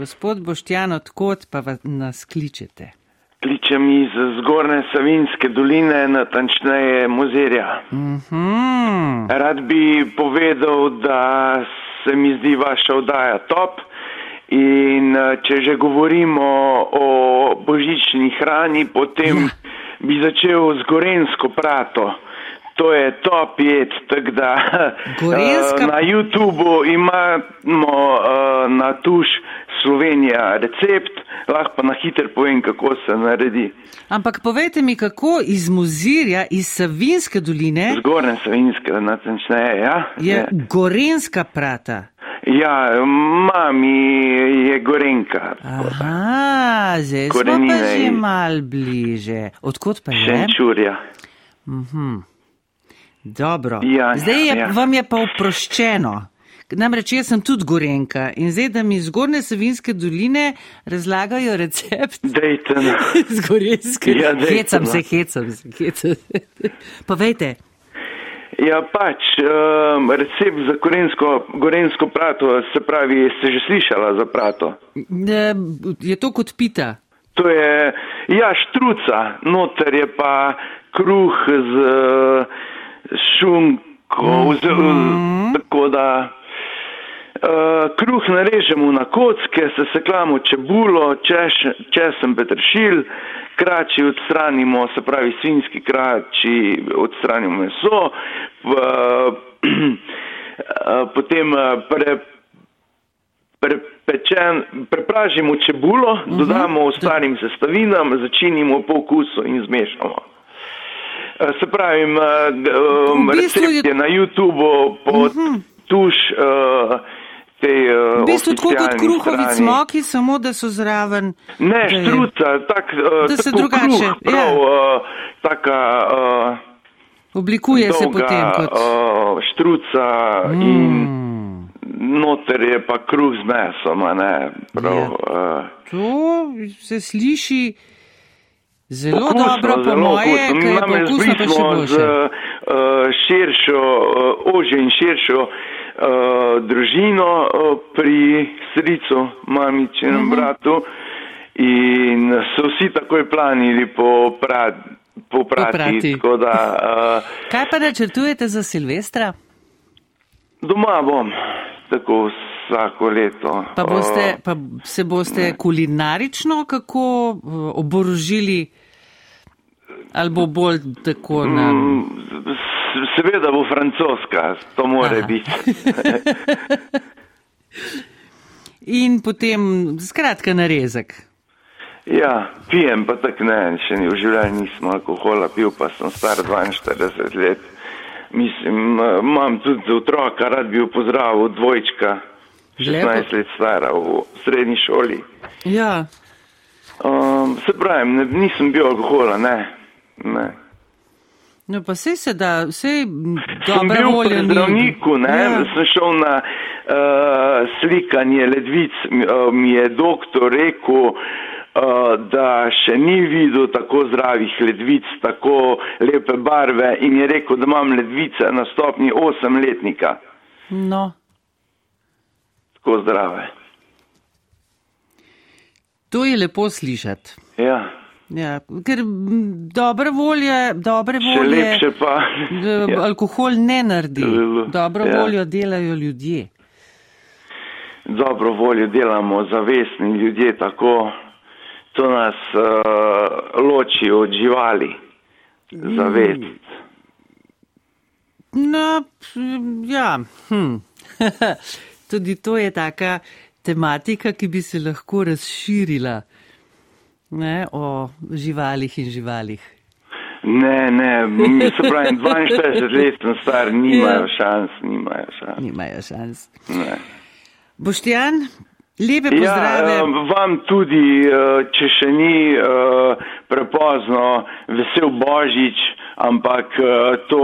Gospod Boštjan, odkot pa nas kličete? Kličem iz zgornje Savinske doline, natančneje Mozirja. Mm -hmm. Rad bi povedal, da se mi zdi vaša oddaja top in če že govorimo o božični hrani, potem ja. bi začel z gorensko prato. To je top jed, tako da *laughs* Gorenska... na YouTubu imamo na tuš Slovenija recept, lahko pa na hiter povem, kako se naredi. Ampak povejte mi, kako iz Muzirja, iz Savinske doline, zgornje Savinske, natančneje, ja? je, je Gorenska prata. Ja, mami je Gorenka. Aha, zdaj smo pa že mal bliže. Odkot pa je? Šenčurja. Mhm. Dobro. Ja, zdaj je, ja. vam je pa oproščeno. Namreč jaz sem tudi Gorenka in zdaj, da mi iz Gorne Savinske doline razlagajo recept. Dejte. *laughs* z Gorenske. Ja, hecam se, hecam se, *laughs* hecam se. Povejte. Ja, pač, um, recept za gorensko, gorensko prato, se pravi, ste že slišala za prato? Ne, je to kot pita? To je, ja, štruca, noter je pa kruh z šunko, mm -hmm. tako da Uh, kruh narežemo na kocke, sesekljamo čebulo, češ, česen petršil, krači odstranimo, se pravi svinski krači, odstranimo meso, v, uh, *clears throat* potem pre, prepečemo en, prepražimo čebulo, uh -huh. dodamo ostalim sestavinam, začinimo po okusu in zmešamo. Se pravi, um, recept je na YouTubu pod uh -huh. tuš. Uh, Tej, uh, v bistvu tako kot kruhovi smoki, samo da so zraven. Ne, štruca, tak, uh, da se drugače. Kruh, prav, ja. uh, taka, uh, Oblikuje dolga, se potem kot. Uh, štruca mm. in noter je pa kruh z mesom, ne. Prav, Ja. uh, To se sliši zelo okusno, dobro, po zelo moje, okusno. ker je pa okusno pa še boljše. z uh, širšo, uh, ožjo in širšo uh, družino uh, pri stricu, mamičinem uh Mhm. -huh. bratu in so vsi takoj planili po prad. Poprati, Poprati. tako da uh, Kaj pa načrtujete za Silvestra? doma bom, tako vsako leto. Pa, boste, pa se boste kulinarično kako oborožili ali bo bolj tako na. Mm, Seveda bo francoska, to more Aha. biti. *laughs* In potem, skratka, narezek. Ja, pijem pa tak ne, še ni v življenju nisem alkohola pil, pa sem star 42 let. Mislim, imam tudi otroka, rad bi jo pozdravil, dvojčka, 16 Lepo. let stara v srednji šoli. Ja, Um, se pravi, ne, nisem bil alkohola, ne. Ne. no pa sej se da, sej m, Sem dobra bil zdravniku, ne, Ja. sem šel na uh, slikanje ledvic, mi, uh, mi je doktor rekel, uh, da še ni videl tako zdravih ledvic, tako lepe barve in je rekel, da imam ledvice na stopni 8 letnika, No, tako zdrave. to je lepo slišati. Ja, Ja, ker dobre volje, dobre volje, lepše pa. *laughs* ja. alkohol ne naredi. Dobro ja. voljo delajo ljudje. dobro voljo delamo, zavestni ljudje, tako to nas uh, loči od živali. Zavest. No, ja, hm. *laughs* tudi to je taka tematika, ki bi se lahko razširila ne, o živalih in živalih. Ne, ne, mi se pravi, 42 *laughs* let sem star, nimajo šans, nimajo šans. Nimajo šans. Ne. Boštjan, lepe Ja, pozdrave. eh, vam tudi, eh, če še ni eh, prepozno, vesel Božič, ampak eh, to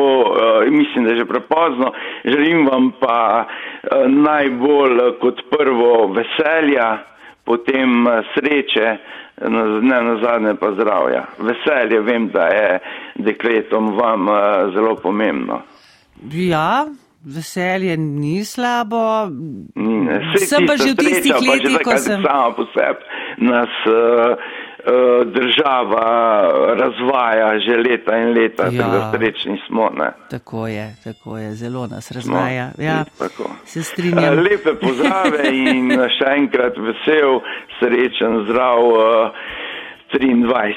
mislim, da je že prepozno. Želim vam pa najbolj kot prvo veselja, potem eh, sreče, ne na zadnje pa zdravja. Veselje vem, da je dekletom vam eh, zelo pomembno. Ja, veselje ni slabo. Ni, ne. Sem pa že v tistih letih, ko sem. Sama po sebi nas uh, država razvaja že leta in leta, Ja. tako da srečni smo. Ne. Tako je, tako je, zelo nas razvaja. No, ja, tako. se strinjam. Uh, lepe pozdrave in *laughs* še enkrat vesel, srečen, zdrav uh, 23.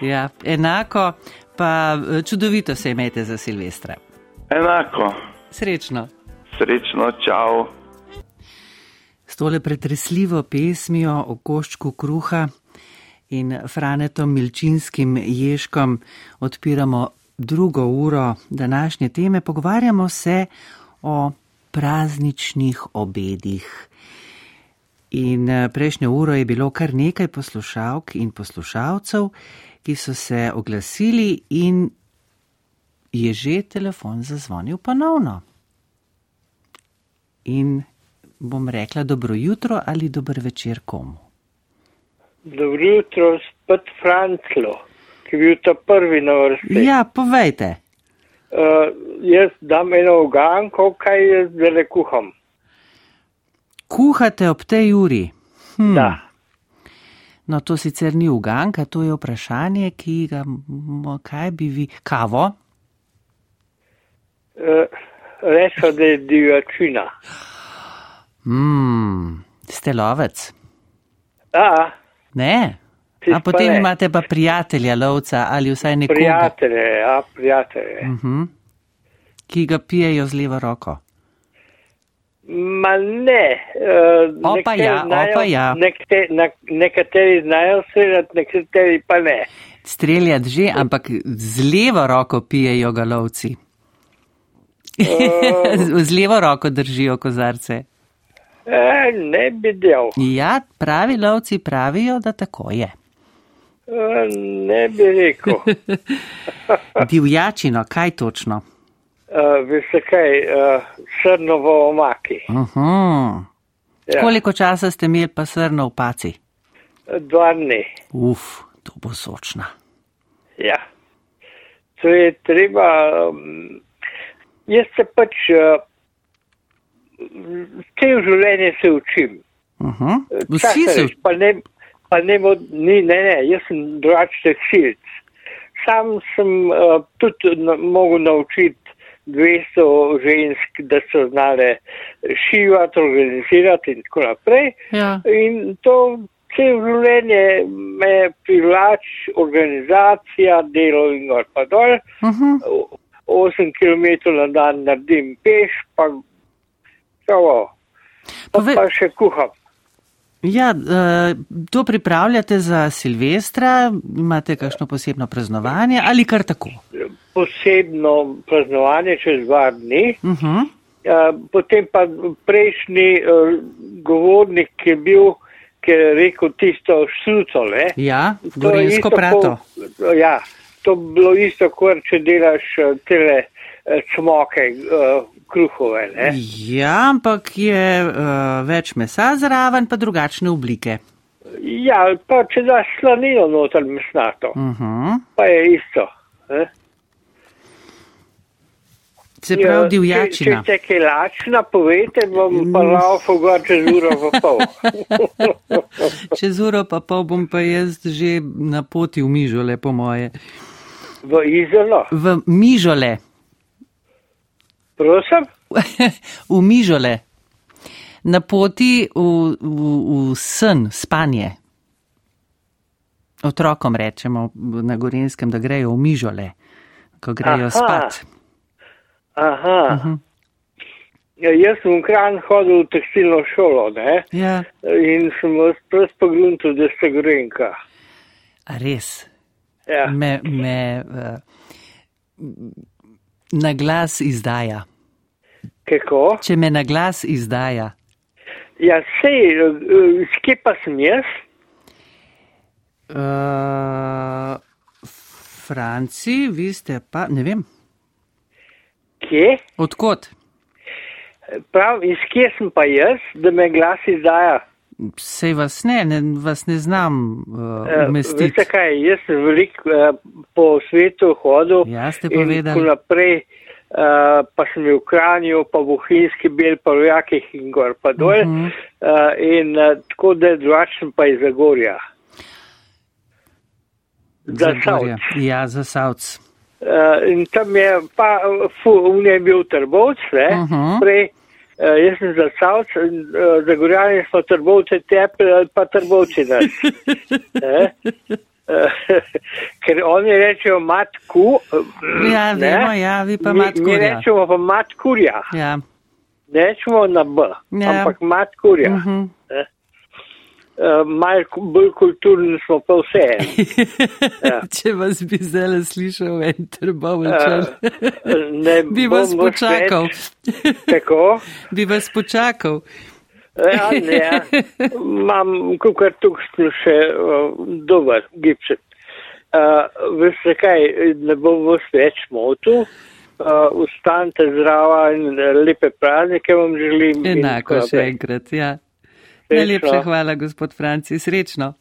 Ja, enako, pa eh, čudovito se imejte za Silvestra. Enako, Srečno. srečno, čau. S tole pretresljivo pesmijo o koščku kruha in Franetom Milčinskim ježkom odpiramo drugo uro današnje teme. Pogovarjamo se o prazničnih obedih. In eh, prejšnjo uro je bilo kar nekaj poslušalk in poslušalcev, ki so se oglasili in je že telefon zazvonil ponovno. In bom rekla dobro jutro ali dober večer komu. Dobro jutro, spet Franclo, ki je bil ta prvi na vrsti. Ja, povejte. Uh, jaz dam eno uganko, kaj jaz zdaj kuham. Kuhate ob tej uri? Hm. Da. No, to sicer ni uganka, to je vprašanje, ki ga, mo- kaj bi vi, kavo? Uh, Rečo, da je divjačina. Hmm, ste lovec? A, Ne. A potem ne. imate pa prijatelja lovca ali vsaj nekoga, prijatelje, a prijatelje. Mhm. ki ga pijejo z levo roko. Ma ne. Uh, opa ja, znajo, opa ja. Nekte, na, nekateri znajo streljati, nekateri pa ne. Streljati že, ampak z levo roko pijejo galovci. Uh, *laughs* z levo roko držijo kozarce. E, ne bi del. Ja, pravi lovci pravijo, da tako je. E, ne bi rekel. *laughs* Divjačino, kaj točno? Uh, Veste kaj, uh, srno v omaki. Uh -huh. ja. Koliko časa ste imeli pa srno v paci? Dva dni. Uf, to bo sočna. Ja, to je treba. Um, jaz se pač, uh, cel življenje se učim. Uh -huh. Vsi se učim. Pa ne, pa ne, ni, ne, ne, jaz sem drugačen silc. Sam sem uh, tudi na, mogel naučiti 200 žensk, da so znale šivati, organizirati in tako naprej. Ja. In to cel življenje me privlač, organizacija, delo in gor pa dol. Uh -huh. 8 km na dan naredim peš, pa, pa, Pove... pa še kuham. Ja, to pripravljate za Silvestra, imate kakšno posebno praznovanje ali kar tako? Posebno praznovanje čez dva dni. Uh -huh. Potem pa prejšnji govornik je bil, ki je rekel tisto šluco. Ne? Ja, gorensko prato. Po, ja, to bi bilo isto, kot če delaš tele smoke, kruhove. Ne? Ja, ampak je uh, več mesa zraven, pa drugačne oblike. Ja, pa če daš slanino noter mesnato, uh -huh. pa je isto. Ne? Se pravi, divjačina. Če, če ste kaj lačna, povete, bom pa laufal gor čez uro pa pol. *laughs* čez uro pa pol bom pa jaz že na poti v Mižole, po moje. V Izolo? V Mižole. Prosim? *laughs* v Mižole. Na poti v, v, v sen, spanje. Otrokom rečemo na Gorenskem, da grejo v Mižole, ko grejo Aha. spat. Aha. Uh -huh. ja, jaz sem v Kran hodil v tekstilno šolo, ne? Ja. In sem vas pres pogruntil, da ste Gorenka. A res? Ja. Me, me uh, na glas izdaja. Kako? Če me na glas izdaja. Ja, sej, skje pa sem jaz? Uh, Franci, vi ste pa, ne vem. Kje? Odkot? Prav, iz kje sem pa jaz, da me glas izdaja? Sej vas ne, ne vas ne znam uh, umestiti. Uh, veste kaj, jaz sem veliko uh, po svetu hodil. Ja, ste povedali. In naprej, uh, pa sem v Kranju, pa v Bohinjski bel, pa v Jakih in gor pa dol. Uh -huh. uh, in uh, tako da je drugačen pa iz Zagorja. Za Savc. Ja, za Savc. Uh, in tam je pa, fu, v njej bil trbovc, ne, Uh -huh. prej. Uh, jaz sem za Savc, uh, Zagorjani smo trbovce tepli ali pa trbovci nas. *laughs* eh? uh, *laughs* ker oni rečejo matku. Ja, ne? vemo, ja, vi pa mi, matkurja. Mi rečemo pa matkurja. Ja. Ne rečemo na B, Ja. ampak matkurja. Uh -huh. Uh, Mal bolj kulturni smo pa vse. *laughs* Ja. Če vas bi zdaj slišal en trbovčan, Uh, ne *laughs* *laughs* bi vas počakal. Tako? bi vas počakal. Ja, ne. Imam, kukar sem še uh, dober gipset. Uh, veste kaj, ne bom vas več motil. Uh, ustanite zdrava in lepe praznike vam želim. Enako še enkrat, ja. Srečno. Najlepša hvala, gospod Franci, srečno.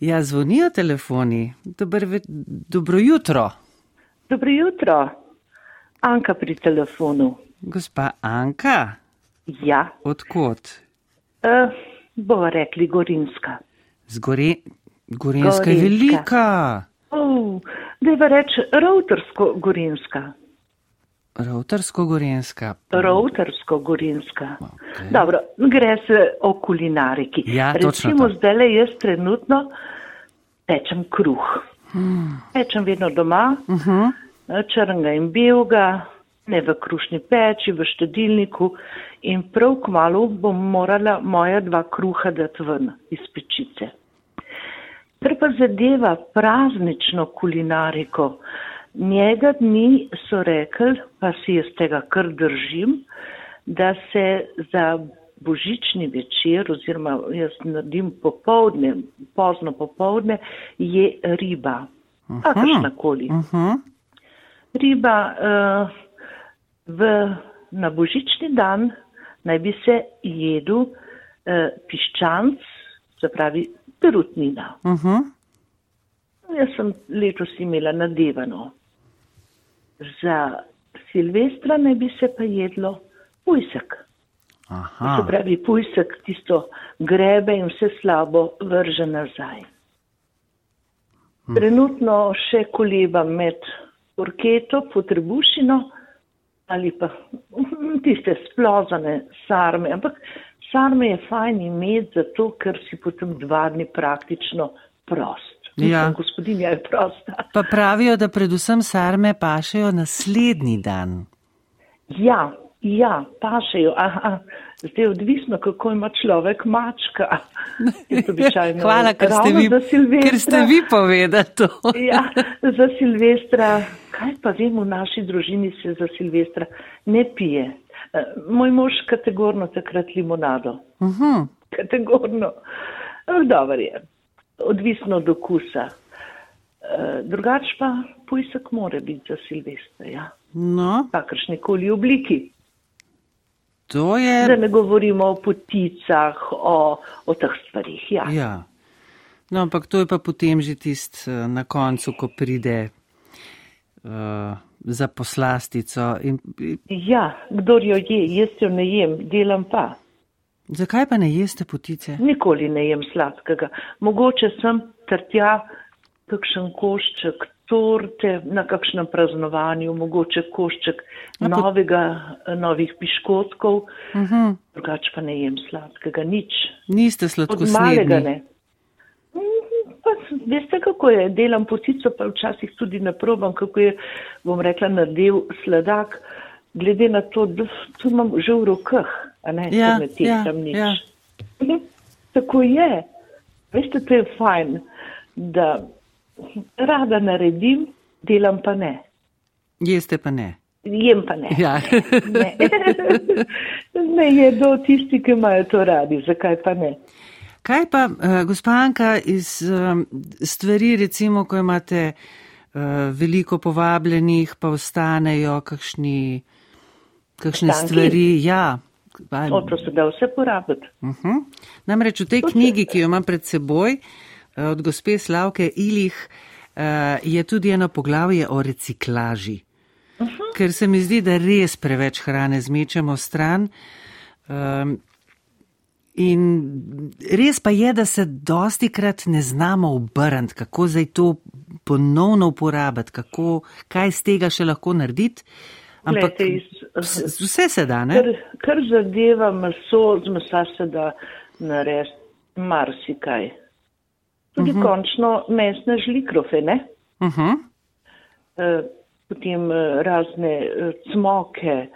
Ja, zvonijo telefoni. Dobar, ve- dobro jutro, Dobro jutro. Anka pri telefonu. gospa Anka. Ja, Odkot? uh, bomo rekli Gorinska. Zgore, Gorenska je Gorenjska. velika. Oh, Deva reči Routersko-Gorinska. Ravtarsko-Gorenska. Routersko-Gorinska. Okay. Dobro, gre se o kulinariki. Ja, Recimo to. zdaj le jaz trenutno pečem kruh. Hmm. Pečem vedno doma, Uh -huh. črnga in belega, ne v krušni peči, v štedilniku in prav kmalo bom morala moja dva kruha dati ven iz pečice. Ker pa zadeva praznično kulinariko, njega dni so rekli, pa si jaz tega kar držim, da se za božični večer oziroma jaz naredim popovdne, pozno popovdne, je riba. Kakršnakoli. Uh -huh. Riba uh, v, na božični dan naj bi se jedel uh, piščanc, se pravi perutnina. Uh -huh. Jaz sem letos imela nadevano. Za Silvestra naj bi se pa jedlo pujsek. Se pravi, pujsek tisto grebe in vse slabo vrže nazaj. Hm. Trenutno še koleba med orketo, potrebušino ali pa tiste splozane sarme. Ampak sarme je fajn imeti zato, ker si potem dva dni praktično prost. Ja. Gospodinja je prosta. Pa pravijo, da predvsem sarme pašejo naslednji dan. Ja, Ja, pašejo. Aha, zdaj je odvisno, kako ima človek mačka. *laughs* Hvala, ker ste, vi, ker ste vi povedali to. *laughs* ja, za Silvestra, kaj pa vem, v naši družini se za Silvestra ne pije. Eh, moj mož kategorno takrat limonado. Uh mhm. -huh. Kategorno. Eh, Dobar je. Odvisno od okusa. Eh, drugač pa pojsak mora biti za Silvestra, ja. No. Kakršnikoli obliki. To je. Da ne govorimo o poticah, o, o teh stvarih. Ja. ja. No, ampak to je pa potem že tist eh, na koncu, ko pride uh, za poslastico. In... Ja, kdo jo je, jaz jo ne jem, delam pa. Zakaj pa ne jeste potice? Nikoli ne jem sladkega. Mogoče sem trtja kakšen košček torte na kakšnem praznovanju, mogoče košček pa... novega, novih piškotkov, uh mhm. -huh. drugače pa ne jem sladkega, nič. Niste sladkosledni? ne. Mhm, pa, veste, kako je, delam potico, pa včasih tudi ne probam, kako je, bom rekla, nadev sladak, glede na to, da to imam že v rokah, a ne, ja, ne tehtam ja, nič. Ja. Tako je. Veste, to je fajn, da rada naredim, delam pa ne. Jeste pa ne. Jem pa ne. Ja. ne. *laughs* ne jedo tisti, ki imajo to radi, zakaj pa ne. Kaj pa, uh, gospa Anka, iz uh, stvari, recimo, ko imate uh, veliko povabljenih, pa ostanejo kakšni, kakšne Stanki. stvari? Ja. O, to se da vse porabiti. Uh mhm. -huh. Namreč v tej to knjigi, ki jo imam pred seboj, uh, Eh, od gospe Slavke Ilih eh, je tudi eno poglavje o reciklaži. Uh -huh. Ker se mi zdi, da res preveč hrane zmečemo stran. Um, in res pa je, da se dosti krat ne znamo obrniti, kako zdaj to ponovno uporabiti, kako, kaj z tega še lahko narediti. Ampak Lete, iz, vse se da, ne? Kar, kar zadeva meso, z mesa se da narediti marsikaj tudi uh mhm. -huh. končno mesne žlikrofe, ne? Uh -huh. e, potem e, razne e, cmoke, e,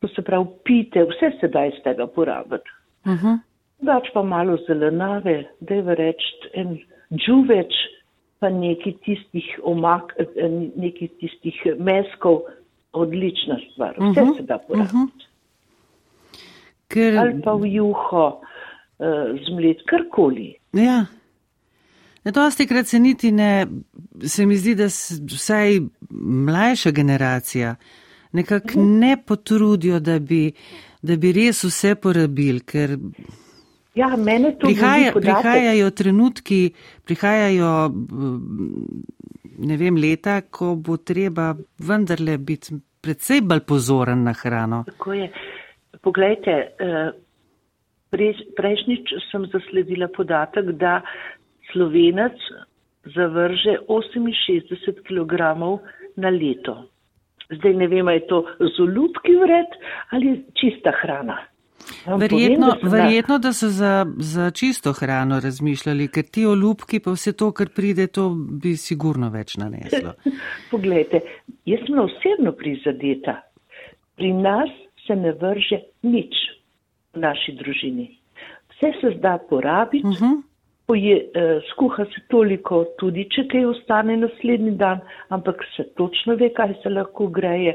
to se pravi pite, vse se da iz tega porabiti. Uh -huh. Dač pa malo zelenave, da je reč en džuveč, pa neki tistih omak, neki tistih meskov, odlična stvar. Vse uh -huh. se da porabiti. Uh -huh. Ker... Ali pa v juho uh, zmlet, karkoli. Ja. Dosti krat se niti ne, se mi zdi, da vsaj mlajša generacija nekako ne potrudijo, da bi, da bi res vse porabili, ker ja, prihaja, prihajajo trenutki, prihajajo ne vem, leta, ko bo treba vendarle biti predvsej bolj pozoren na hrano. Tako je. Poglejte, eh, prejšnjič sem zasledila podatek, da slovenec zavrže 68 kg na leto. Zdaj ne vem, je to z olupki vred ali čista hrana. Verjetno, povem, da, verjetno, da so za, za čisto hrano razmišljali, ker ti olupki pa vse to, kar pride, to bi sigurno več naneslo. *laughs* Poglejte, jaz sem osebno prizadeta. Pri nas se ne vrže nič v naši družini. Vse se zda porabiti, uh mhm. -huh. poje, eh, skuha se toliko, tudi če kaj ostane naslednji dan, ampak se točno ve, kaj se lahko greje.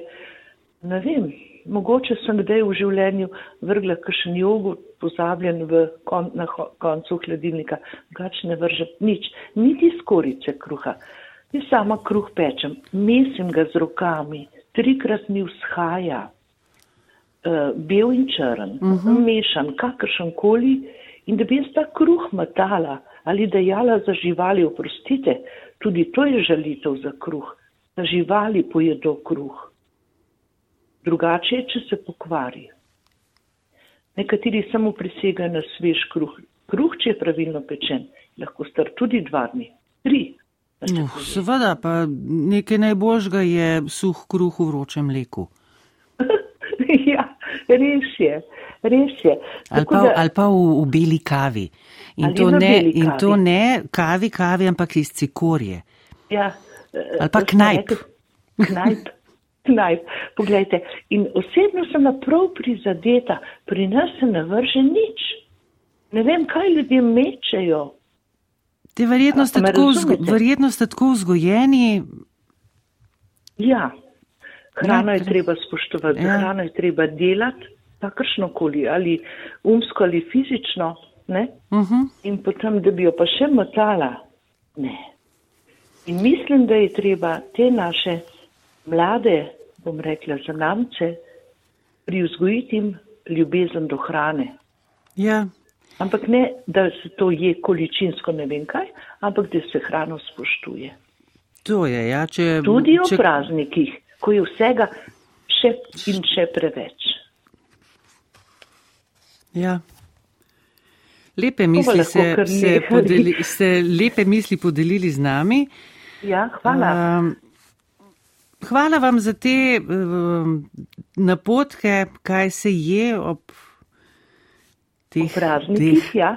Ne vem, mogoče sem kdaj v življenju vrgla kakšen jogurt, pozabljen v kon, na koncu hladilnika, gač ne vrže nič, niti skorice kruha. Jaz sama kruh pečem, mesim ga z rokami, trikrat mi vzhaja, uh, bel in črn, uh mhm. -huh. mešan, kakršen koli, in da bi jaz ta kruh matala ali dejala za živali, oprostite, tudi to je žalitev za kruh, da živali pojedo kruh drugače je, če se pokvari. Nekateri samo prisegajo na svež kruh. Kruh, če je pravilno pečen, lahko star tudi dva dni, tri. No, seveda, pa nekaj najboljžga je suh kruh v vročem mleku. *laughs* ja, res je, res je. Ali pa, da, ali pa v, v beli kavi. In to, ne, in kavi. to ne kavi, kavi, ampak iz cikorje. Ja, ali pa knajp. Knajp. Naj, poglejte, in osebno sem prav prizadeta, pri nas se ne vrže nič. Ne vem, kaj ljudje mečejo. Te verjetno ste, tako, vzgo, verjetno ste tako vzgojeni. Ja, hrano je treba spoštovati, ja. hrano je treba delati, kakršno koli, ali umsko ali fizično, uh mhm. -huh. in potem, da bi jo pa še motala. Ne. In mislim, da je treba te naše mlade, bom rekla, zanamce, privzgojiti jim ljubezen do hrane. Ja. Ampak ne, da se to je količinsko ne vem kaj, ampak da se hrano spoštuje. To je, ja, če. Tudi če... o praznikih, ko je vsega še in še preveč. Ja. Lepe misli, se, se podeli, lepe misli podelili z nami. Ja, hvala. Um, Hvala vam za te uh, napotke, kaj se je ob teh praznikih, teh ja.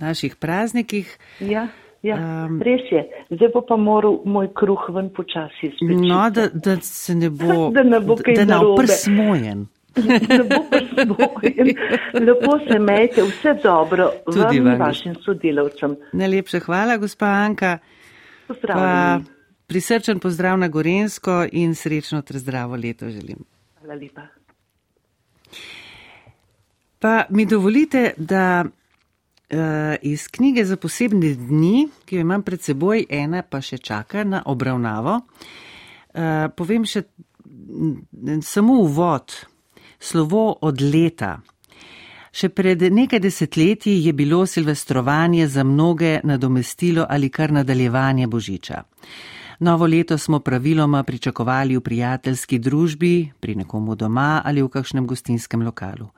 naših praznikih. Ja, ja. Um, res je. Zdaj bo pa moral moj kruh ven počasi spet. No, da, da se ne bo, *laughs* da ne bo kaj da ne bo *laughs* prsmojen. Lepo se imejte, vse dobro Tudi vam in vašim sodelavcem. Najlepša hvala, gospa Anka. Pozdravljeni. Prisrčen pozdrav na Gorensko in srečno ter zdravo leto želim. Hvala lepa. Pa mi dovolite, da uh, iz knjige za posebne dni, ki jo imam pred seboj, ena pa še čaka na obravnavo, uh, povem še samo uvod, slovo od leta. Še pred nekaj desetletji je bilo silvestrovanje za mnoge nadomestilo ali kar nadaljevanje božiča. Novo leto smo praviloma pričakovali v prijateljski družbi, pri nekomu doma ali v kakšnem gostinskem lokalu.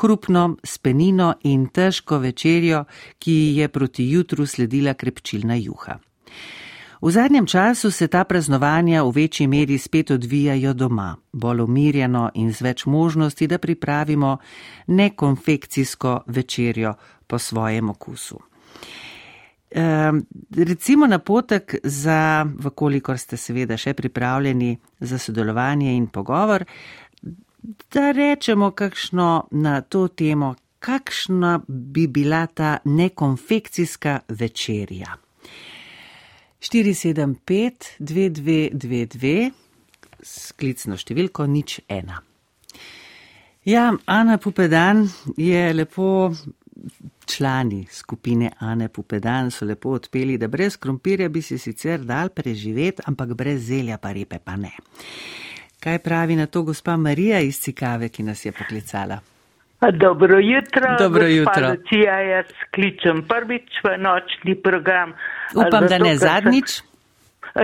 Hrupno, spenino in težko večerjo, ki je proti jutru sledila krepčilna juha. V zadnjem času se ta praznovanja v večji meri spet odvijajo doma, bolj umirjeno in z več možnosti, da pripravimo nekonfekcijsko večerjo po svojem okusu. Recimo napotek za, vkolikor ste seveda še pripravljeni za sodelovanje in pogovor, da rečemo kakšno na to temo, kakšna bi bila ta nekonfekcijska večerja. 475-2222, sklicno številko nič ena. Ja, Ana Pupedan je lepo Člani skupine Ane Pupedan so lepo odpeli, da brez krompirja bi si sicer dal preživeti, ampak brez zelja pa repe pa ne. Kaj pravi na to gospa Marija iz Cikave, ki nas je poklicala? Dobro jutro. Dobro jutro. Lucija, jaz kličem prvič v nočni program. Upam, zato, da ne zadnjič.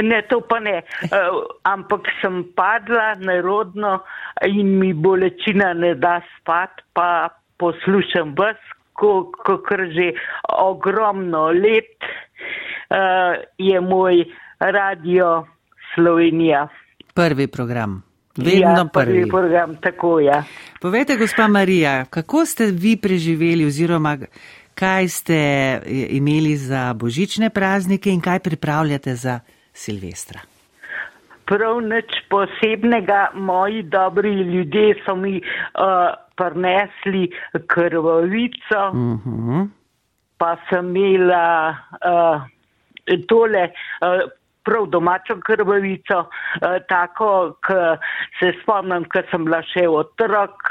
Ne, to pa ne. Uh, ampak sem padla nerodno in mi bolečina ne da spat, pa poslušam vas, kot že ogromno let, uh, je moj radio Slovenija. Prvi program. Vedno ja, prvi. program, tako ja. Povejte, gospa Marija, kako ste vi preživeli oziroma kaj ste imeli za božične praznike in kaj pripravljate za Silvestra? Prav nič posebnega, moji dobri ljudje so mi uh, prinesli krvavico, Uh -huh. pa sem imela uh, tole. Uh, prav domačo krvavico, eh, tako, ki se spomnim, ko sem bila še otrok,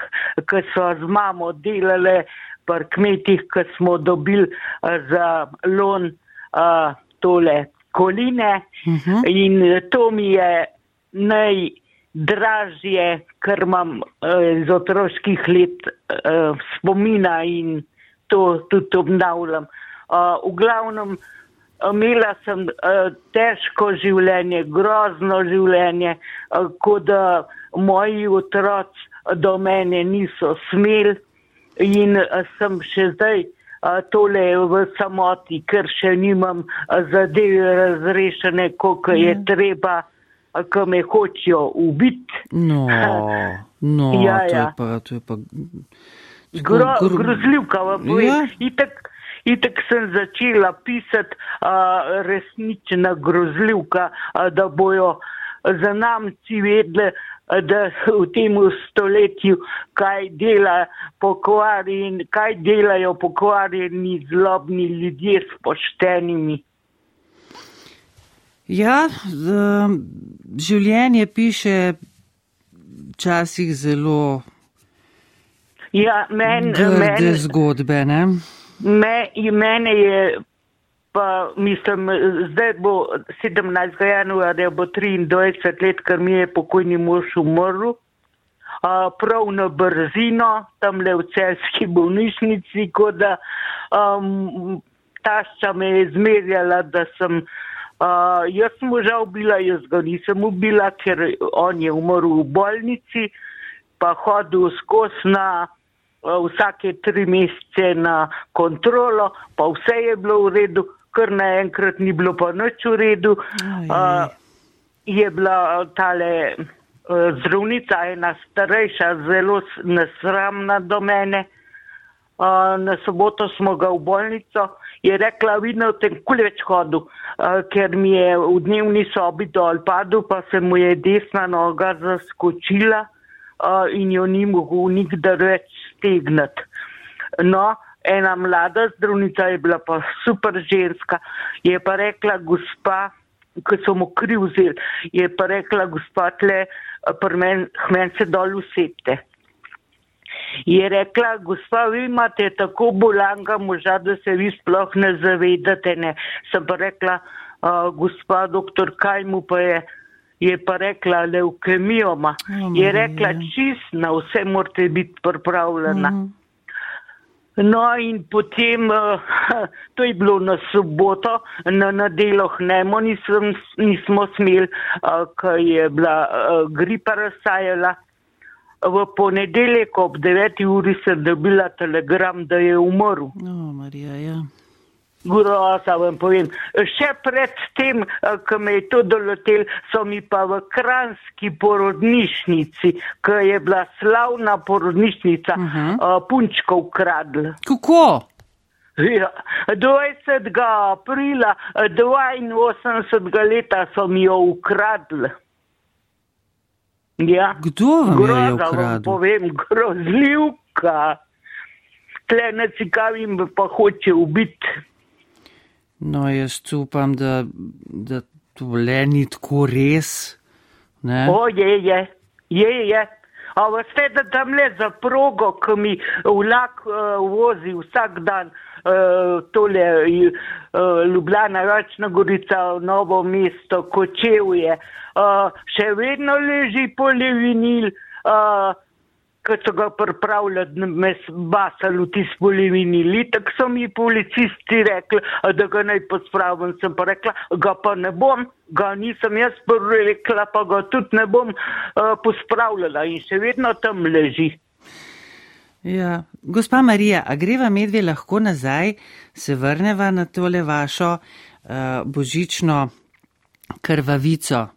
ko so z mamo delale pri kmetih, ko smo dobili eh, za lon eh, tole koline Uh -huh. in to mi je najdražje, kar imam eh, iz otroških let eh, spomina in to tudi obnavljam. V glavnem, imela sem težko življenje, grozno življenje, kot da moji otroci do mene niso smeli in sem še zdaj tole v samoti, ker še nimam zadeve razrešene, koliko je treba, uh, ko me hočejo ubiti. No, no, *laughs* Ja, to je ja. pa, to je pa. Gro, gro- grozljivka vam povem. Ja. Itak, itak sem začela pisati uh, resnična grozljivka, uh, da bojo zanamci vedle, a, da v tem stoletju, kaj dela pokvari in kaj delajo pokvarjeni zlobni ljudje s poštenimi. Ja, z, življenje piše včasih zelo Ja, men, grde men, zgodbe, ne? Me, mene je, pa mislim, zdaj bo 17. januarja, bo 23 let, ker mi je pokojni mož umrl. Uh, prav na brzino, tam le v celski bolnišnici, kot da um, tašča me je zmerjala, da sem, uh, jaz sem mu žal bila, jaz ga nisem ubila, ker on je umrl v bolnici, pa hodil skozi na uh, vsake tri mesece na kontrolo, pa vse je bilo v redu, kar naenkrat ni bilo pa nič v redu. Uh, je bila tale uh, zdravnica, ena starejša, zelo nesramna do mene. Uh, na soboto smo ga v bolnico, je rekla, vidno, tem kul več hodil, uh, ker mi je v dnevni sobi dol padel, pa se mu je desna noga zaskočila uh, in jo ni mogel nikdar več stegnati. No, ena mlada zdravnica je bila pa super ženska, je pa rekla, gospa, ko so mu kri vzeli, je pa rekla, gospa, tle, meni men se dol usete. Je rekla, gospa, vi imate tako bolanga moža, da se vi sploh ne zavedate. Ne. Sem pa rekla, uh, gospa, doktor, kaj mu pa je? Je pa rekla, leukemijoma. O, Je Marija. rekla, čist na vse morate biti pripravljena. No in potem, uh, *laughs* to je bilo na soboto, na nedeloh nemo nisem, nismo smeli, uh, ker je bila uh, gripa razsajala. V ponedeljek ob 9. uri sem dobila telegram, da je umrl. No, Marija, ja. Groza vam povem. Še pred tem, eh, ko me je to dolotel, so mi pa v kranski porodnišnici, ki je bila slavna porodnišnica, uh Mhm. -huh. punčko ukradli. Kako? Ja, 20. aprila 82. leta so mi jo ukradli. Ja. Kdo vam jo je Groza vam ukradel? povem, grozljivka. Tle na cikavim pa hoče ubiti. No, jaz upam, da, da to le ni tako res. Ne? O, je, je, je, je. A veste, da tam le za progo, ki mi vlak uh, vozi vsak dan, uh, tole uh, Ljubljana, Račna Gorica, Novo mesto, Kočevje, uh, še vedno leži polivinil, uh, ki so ga pripravljali, me basali v tisti polivinil. Tako so mi policisti rekli, da ga naj pospravim. Sem pa rekla, ga pa ne bom, ga nisem jaz prvi rekla, pa ga tudi ne bom uh, pospravljala in še vedno tam leži. Ja. Gospa Marija, a greva medve lahko nazaj, se vrneva na tole vašo uh, božično krvavico?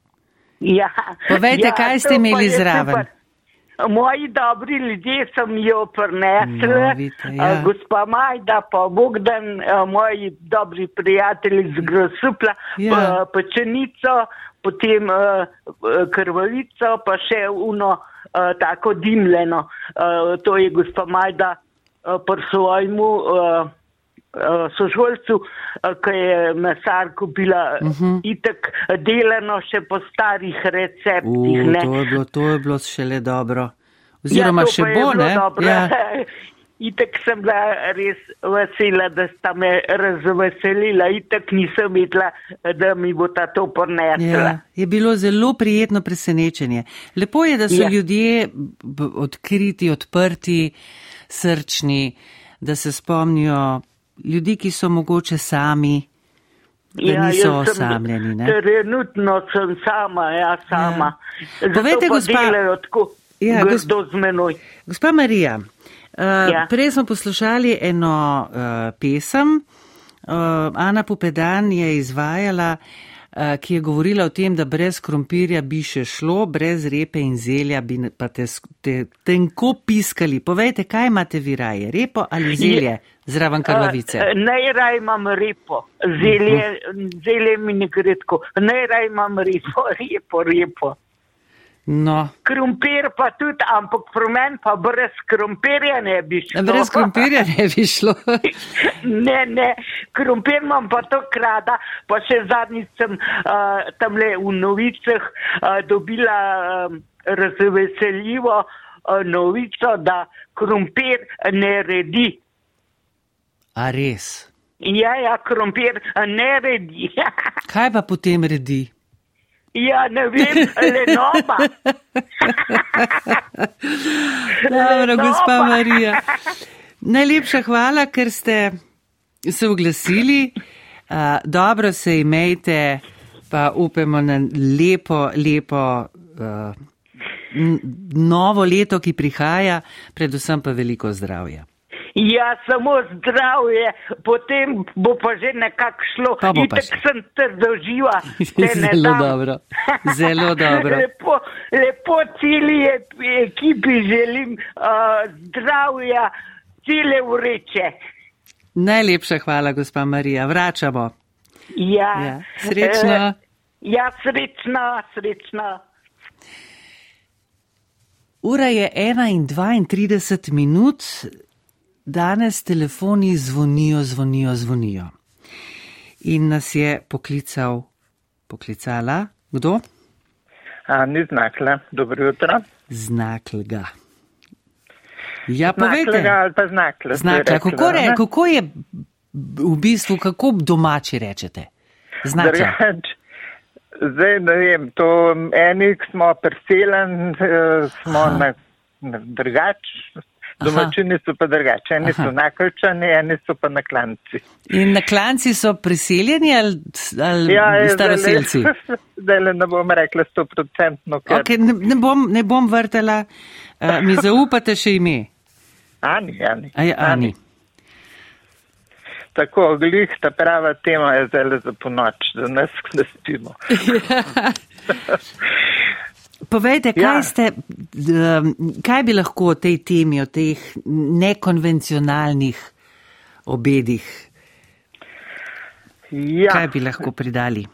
Ja. Povejte, ja, kaj ste imeli zraven? super. Moji dobri ljudje sem jo prinesla, No, vidite, ja. gospa Majda, pa Bogdan, moji dobri prijatelji z Grosupla, Ja. pečenico, potem krvavico, pa še uno tako dimljeno. To je gospa Majda pri a, sošolcu, a, ki je mesar kupila uh Mhm. -huh. itek delano še po starih receptih. U, ne. to je bilo, to je bilo šele dobro. Oziroma ja, še bo, ne? Dobro. Ja. *laughs* Itek sem bila res vesela, da sta me razveselila. Itek nisem vedela, da mi bo ta to prinesla. Ja, je bilo zelo prijetno presenečenje. Lepo je, da so ja. Ljudje odkriti, odprti, srčni, da se spomnijo ljudi, ki so mogoče sami, da Ja, niso sem osamljeni. Ne? Trenutno sem sama, ja, sama. Ja. Povejte, pa gospa- tako Ja, gos- grdo z menoj. Gospa Marija, uh. Ja. prej smo poslušali eno uh, pesem, uh, Ana Pupedan je izvajala, uh, ki je govorila o tem, da brez krompirja bi še šlo, brez repe in zelja bi pa te, te tenko piskali. Povejte, kaj imate vi raje, repo ali zelje zraven krvavice? Uh, Najraj imam repo, zelje, zelje mi ne gre tako. Najraj imam repo, *laughs* repo, repo. No, Krompir pa tudi, ampak pri meni pa brez krompirja ne bi šlo. brez krompirja *laughs* ne bi šlo. ne, ne, krompir imam pa to krada, pa še zadnjič sem uh, tam le v novicah uh, dobila uh, razveseljivo uh, novico, da krompir ne redi. A res? Ja, ja, krompir ne redi. *laughs* Kaj pa potem redi? Ja, ne vem, lenoba. Dobro, gospa. Marija. Najlepša hvala, ker ste se oglasili. Uh, dobro se imejte, pa upamo na lepo, lepo uh, novo leto, ki prihaja, predvsem pa veliko zdravja. Ja, samo zdravje, potem bo pa že nekako šlo. Šlo. sem trdo živa. *laughs* Zelo dobro, zelo *laughs* dobro. lepo, lepo celi ekipi želim uh, zdravja, cele ureče. Najlepša hvala, gospa Marija. Vračamo. Ja, Ja, srečno. Eh, ja, srečno, srečno. Ura je 31 minut, danes telefoni zvonijo, zvonijo, zvonijo. In nas je poklical, poklicala, kdo? A, ni znakla. Dobro jutro. Znaklga. Ja, Znaklega povejte. ali pa znakla. Znakla, rekla, kako, re, kako je v bistvu, kako domači rečete? Znakla. Drugač, zdaj ne vem, to enih smo preselen, eh, smo Aha. na, na drugač, domačini so pa drugače, eni Aha. so naklčani, eni so pa naklanci. In na klanci so priseljeni ali, ali Ja, zdajle- Zdajle *laughs* ne bom rekla stoprocentno, ker Okay, ne, ne, bom, ne bom vrtela, uh, mi zaupate še ime. *laughs* Ani, Ani. A je Ani. Tako, glih, ta prava tema je zdaj za ponoč, da nas ne spimo. *laughs* Povejte, kaj, Ja. ste, kaj bi lahko o tej temi, o teh nekonvencionalnih obedih, Ja. kaj bi lahko pridali?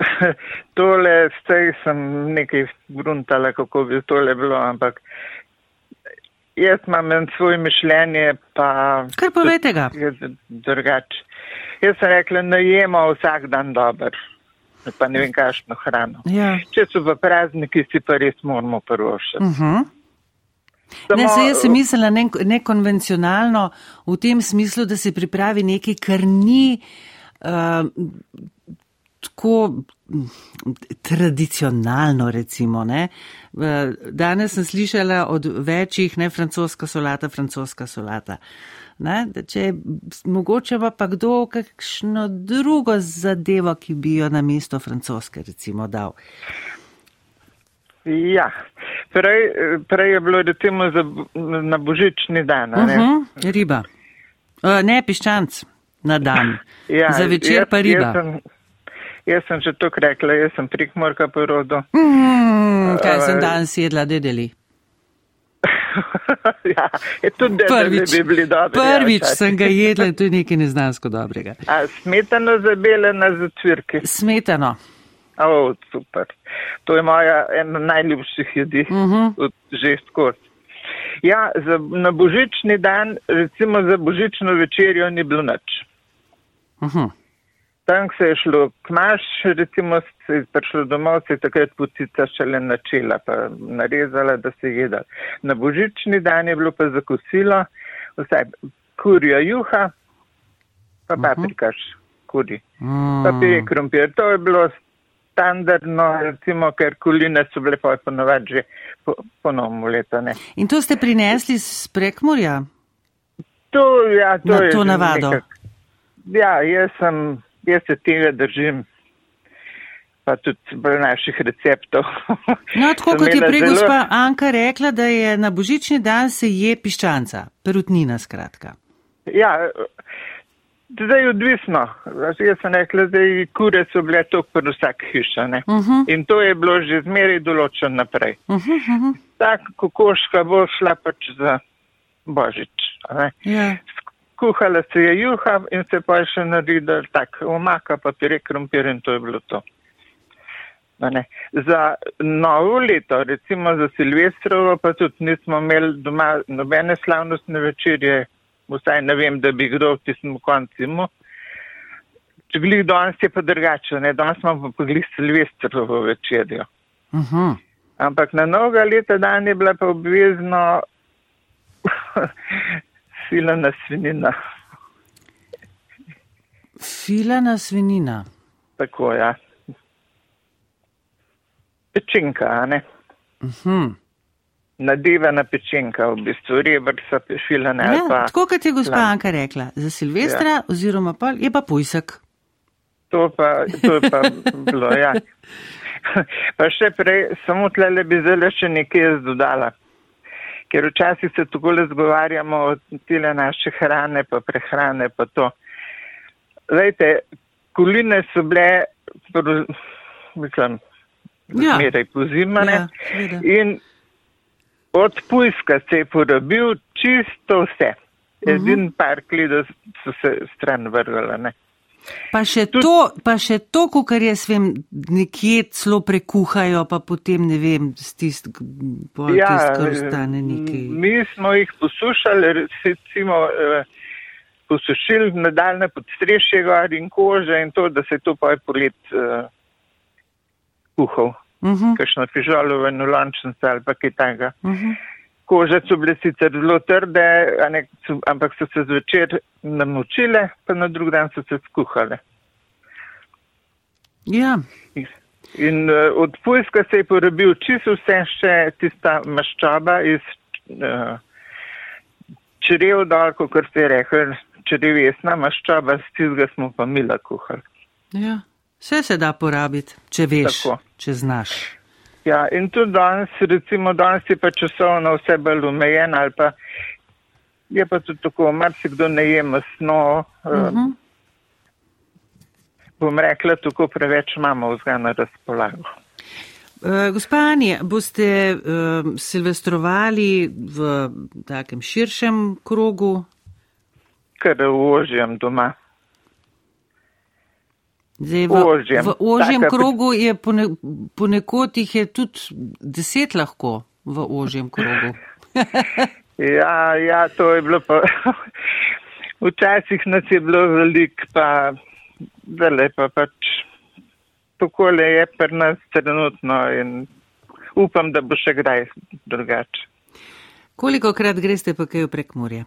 *laughs* tole, zdaj sem nekaj gruntala, kako bi tole bilo, ampak jaz imam en svoj mišljenje, pa. Kar povejte ga. Drugače. Jaz sem rekla, ne jemo vsak dan dober, pa ne vem, kakšno hrano. Ja. Če so v prazniki, si pa res moramo prvošati. Uh -huh. Ne, se jaz sem mislila ne, nekonvencionalno v tem smislu, da se pripravi nekaj, kar ni uh, tako tradicionalno, recimo. Ne. Uh, Danes sem slišala od večjih, ne francoska solata, francoska solata. Ne, da če je mogoče pa, pa kdo kakšno drugo zadevo, ki bi jo na mesto francoske recimo dal. Ja, prej, prej je bilo recimo za, na božični dan. Uh ne? -huh, riba. Uh, ne, piščanc na dan. *laughs* Ja, Za večer jaz, pa riba. Jaz sem, Jaz sem že to rekla, jaz sem prikmorka po rodu. Mm, kaj sem danes jedla, dedeli? *laughs* ja, tudi prvič, bi bili dobri. Prvič ja, sem ga jedla in to je nekaj neznansko dobrega. A smetano zabele na zatvirki? Smetano. O, oh, super. To je moja ena najljubših jedi, uh Mhm. -huh. že skos. Ja, za, na božični dan, recimo za božično večerjo ni bilo nič. Uh -huh. Tam se je šlo k maš, recimo se je prišlo domov, se je takrat putica šele načela, pa narezala, da se je jedala. Na božični dan je bilo pa zakosilo, vsaj kurja juha, pa paprikaš kuri, Mm. pa pire krompir. To je bilo standardno, recimo, ker kuline so bile pa ponovadi že po, ponovno leto. Ne. In to ste prinesli z prekmorja? To, ja, to Na je to navado. nekak- Ja, jaz, sem, jaz se tega držim, pa tudi bolj naših receptov. No, tako *laughs* kot je prej zelo- gospa Anka rekla, da je na božični dan se je piščanca, perutnina skratka. Ja, zdaj odvisno. Jaz sem rekla, da kure so bile to pri vsak hiša. Ne? Uh -huh. In to je bilo že zmeraj določeno naprej. Uh -huh, uh -huh. Tak kokoška bo šla pač za božič. Ja. Kuhala se je juha in se pa je še naredila tak omaka, pa pire krompir in to je bilo to. Ne. Za novo leto, recimo za Silvestrovo, pa tudi nismo imeli doma nobene slavnostne večerje, vsaj ne vem, da bi kdo v tistem koncu imel. Če glih danes je pa drugače, ne, danes imamo pa glih Silvestrovo večerjo. Uh -huh. Ampak na novega leta dan je bila pa obvezno *laughs* filana svinina. Filana svinina. Tako, ja. Pečenka, a ne? Uh -huh. Nadevana pečenka, v bistvu rebrca, filane ali ja, pa. tako kot je gospa. Anka rekla, za Silvestra ja. oziroma pa je pa pujsek. To pa, to je pa bilo, ja. *laughs* Pa še prej, samo tlele bi zdaj še nekaj jaz dodala. Ker včasih se tako le zgovarjamo o tile naše hrane, pa prehrane, pa to. Vejte, kuline so bile, mislim, Ja. zmeraj pozimane. Ja, in od pujska se je porabil čisto vse. Mhm. Edin par klida so se stran vrgala, ne. Pa še to, pa še to, kar jaz vem, nekje celo prekuhajo, pa potem ne vem, s tist, pol ja, tist, kar ostane nekaj. Mi smo jih poslušali, recimo eh, posušili nadaljne podstrešje gor in kože in to, da se je to pa je polet uh, kuhal. Uh -huh, Kakšno fižolo v nolončnico ali pa kaj takega. uh -huh. Kože so bile sicer zelo trde, ne, so, ampak so se zvečer namočile, pa na drug dan so se skuhale. Ja, In uh, od pujska se je porabil čisto vse, še tista maščoba iz uh, črev dol, kot ste rekli, črevesna maščoba, s tistega smo pa mila kuhali. ja. Vse se da porabiti, če veš, Tako. če znaš. Ja, in tudi danes, recimo danes je pa časovno vse bolj omejen ali pa je pa tudi tako, marsikdo ne je masno. Uh, Uh -huh. bom rekla, tako preveč imamo vzga na razpolago. Uh, gospa Anja, boste uh, silvestrovali v takem širšem krogu? Kar uvožjem doma. Zdaj, v, Ožjem. v ožjem Taka krogu je pone, ponekod jih je tudi deset lahko v ožjem krogu. *laughs* Ja, ja, to je bilo pa. *laughs* Včasih nas je bilo velik, pa zdaj pa pač takole je pri nas trenutno in upam, da bo še kdaj drugače. Koliko krat greste pa kaj prek morja?